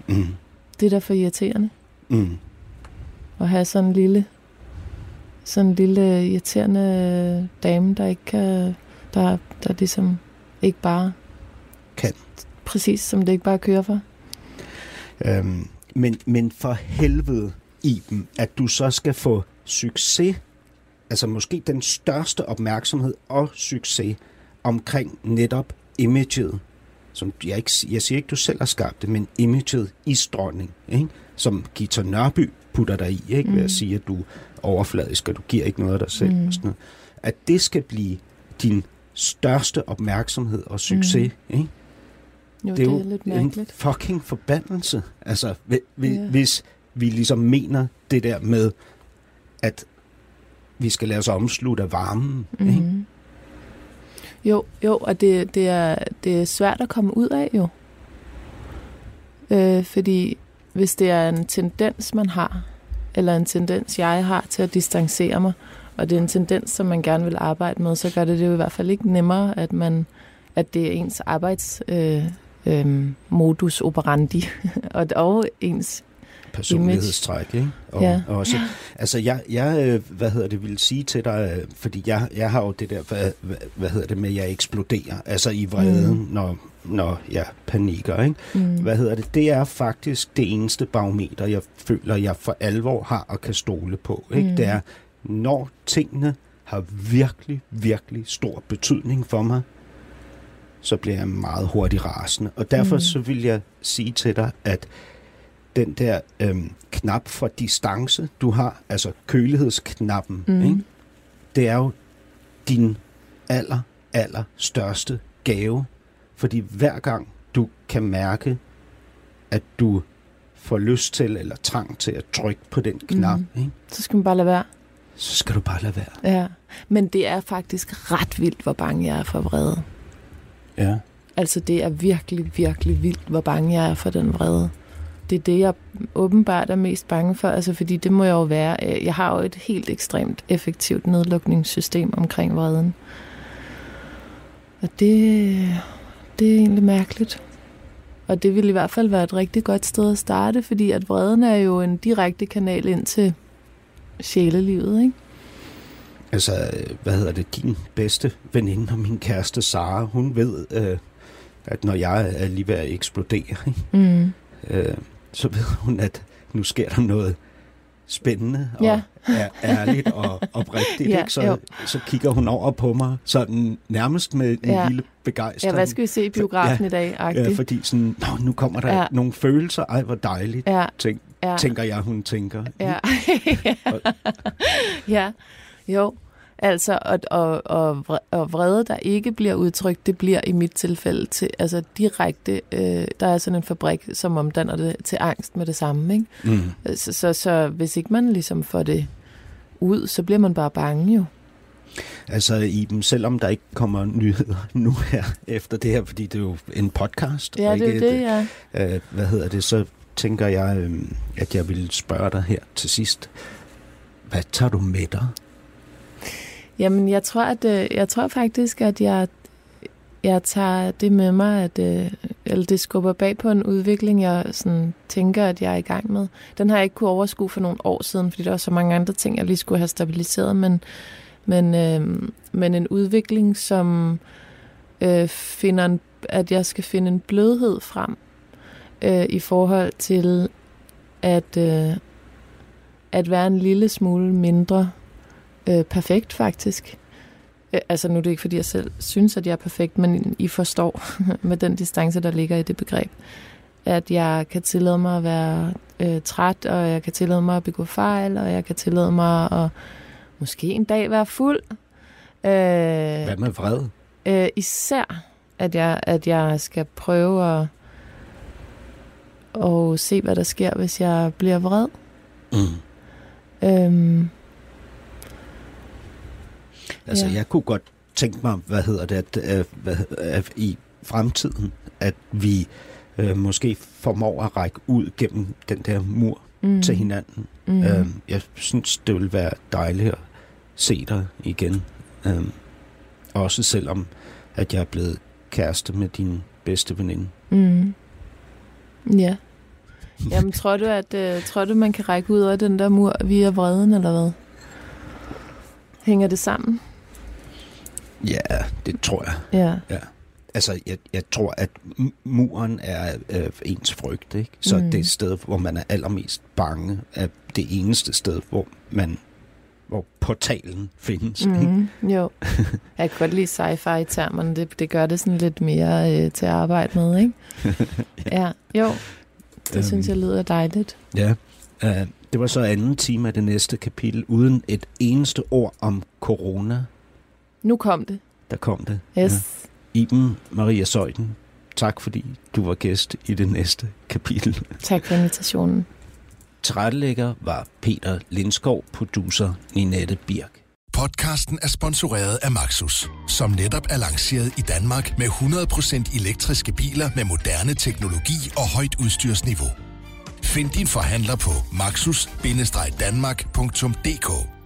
Mm. Det er da for irriterende. Mm. At have sådan en lille, sådan en lille irriterende dame, der ikke kan, der, der ligesom ikke bare kan. Præcis, som det ikke bare kører for. Øhm, men, men for helvede, Iben, at du så skal få succes, altså måske den største opmærksomhed og succes omkring netop imaget, som jeg, ikke, jeg siger ikke, du selv har skabt det, men imaget i stråning, ikke? som Gita Nørby putter dig i, ikke? Mm. ved at mm. sige, at du er overfladisk, og du giver ikke noget af dig selv. Mm. Og sådan noget. At det skal blive din største opmærksomhed og succes. Mm. Ikke? Jo, det er, det er jo lidt mærkeligt. en fucking forbandelse. Altså, ja. hvis vi ligesom mener det der med, at vi skal lade os omslutte af varmen. Mm-hmm. Ikke? Jo, jo, og det, det, er, det er svært at komme ud af jo. Øh, fordi hvis det er en tendens, man har, eller en tendens, jeg har til at distancere mig, og det er en tendens, som man gerne vil arbejde med, så gør det det jo i hvert fald ikke nemmere, at man at det er ens arbejds øh, øhm, modus operandi, og dog ens personlighedstræk, ikke? Og, ja. og også, altså jeg, jeg, øh, hvad hedder det, vil sige til dig, øh, fordi jeg, jeg har jo det der, hvad, hvad hedder det med, at jeg eksploderer, altså i vreden, mm. når, når jeg panikker, ikke? Mm. Hvad hedder det? Det er faktisk det eneste barometer, jeg føler, jeg for alvor har og kan stole på, ikke? Mm. Det er, når tingene har virkelig, virkelig stor betydning for mig, så bliver jeg meget hurtigt rasende. Og derfor mm. så vil jeg sige til dig, at den der øhm, knap for distance, du har, altså kølighedsknappen, mm. ikke? det er jo din aller, aller største gave. Fordi hver gang du kan mærke, at du får lyst til eller trang til at trykke på den knap, mm. ikke? så skal man bare lade være. så skal du bare lade være. Ja. Men det er faktisk ret vildt, hvor bange jeg er for vrede. Ja. Altså, det er virkelig, virkelig vildt, hvor bange jeg er for den vrede. Det er det, jeg åbenbart er mest bange for, altså fordi det må jeg jo være. Øh, jeg har jo et helt ekstremt effektivt nedlukningssystem omkring vreden. Og det, det er egentlig mærkeligt. Og det vil i hvert fald være et rigtig godt sted at starte, fordi at vreden er jo en direkte kanal ind til sjælelivet, ikke? Altså, hvad hedder det, din bedste veninde og min kæreste Sara, hun ved, øh, at når jeg er lige ved at eksplodere, ikke? Mm. Øh, så ved hun, at nu sker der noget spændende og Ja. er ærligt og oprigtigt. Ja, ikke? Så, jo. så kigger hun over på mig sådan nærmest med en Ja. lille begejstring. Ja, hvad skal vi se i biografen i dag? Ja, fordi sådan, Nå, nu kommer der Ja. ja. nogle følelser. Ej, hvor dejligt, Ja, tænk, ja. tænker jeg, hun tænker. Ja. ja, jo. Altså, og, og, og, og vrede, der ikke bliver udtrykt, det bliver i mit tilfælde til, altså direkte, øh, der er sådan en fabrik, som omdanner det til angst med det samme, ikke? Mm. Så, så, så hvis ikke man ligesom får det ud, så bliver man bare bange jo. Altså, Iben, selvom der ikke kommer nyheder nu her efter det her, fordi det er jo en podcast, Ja, det er ikke det, et, ja. øh, hvad hedder det, så tænker jeg, øh, at jeg vil spørge dig her til sidst. Hvad tager du med dig? Jamen, jeg tror, at, øh, jeg tror faktisk, at jeg, jeg tager det med mig, at øh, eller det skubber bag på en udvikling, jeg sådan, tænker, at jeg er i gang med. Den har jeg ikke kunne overskue for nogle år siden, fordi der var så mange andre ting, jeg lige skulle have stabiliseret, men, men, øh, men en udvikling, som øh, finder en, at jeg skal finde en blødhed frem øh, i forhold til at, øh, at være en lille smule mindre øh, perfekt, faktisk. Øh, altså nu er det ikke, fordi jeg selv synes, at jeg er perfekt, men I forstår med den distance, der ligger i det begreb, at jeg kan tillade mig at være øh, træt, og jeg kan tillade mig at begå fejl, og jeg kan tillade mig at måske en dag være fuld. Øh, Hvad med vred? øh, især, at jeg, at jeg skal prøve at, at se, hvad der sker, hvis jeg bliver vred. Mm. Øhm, Altså, Ja. jeg kunne godt tænke mig, hvad hedder det, at, øh, hvad, at i fremtiden, at vi øh, måske formår at række ud gennem den der mur mm, til hinanden. Mm. Mm. Øh, jeg synes, det vil være dejligt at se dig igen. Øh, også selvom, at jeg er blevet kæreste med din bedste veninde. Mm. Ja. Jamen, tror du, at øh, tror du, man kan række ud over den der mur via vreden, eller hvad? Hænger det sammen? Ja, det tror jeg. Ja. Altså, jeg, jeg tror, at muren er øh, ens frygt, ikke? Så Mm. det sted, hvor man er allermest bange, er det eneste sted, hvor man hvor portalen findes. Mm. Mm, jo. Jeg kan godt lide sci-fi-termerne. Det, det gør det sådan lidt mere øh, til at arbejde med, ikke? ja. Jo. Det Øhm. synes jeg lyder dejligt. Ja. Uh, det var så anden time af det næste kapitel, uden et eneste ord om corona. Nu kom det. Der kom det. Yes. Ja. Iben Maria Søjden, tak fordi du var gæst i det næste kapitel. Tak for invitationen. Tilrettelægger var Peter Lindskov, producer Ninette Birk. Podcasten er sponsoreret af Maxus, som netop er lanceret i Danmark med 100% elektriske biler med moderne teknologi og højt udstyrsniveau. Find din forhandler på maxus-danmark.dk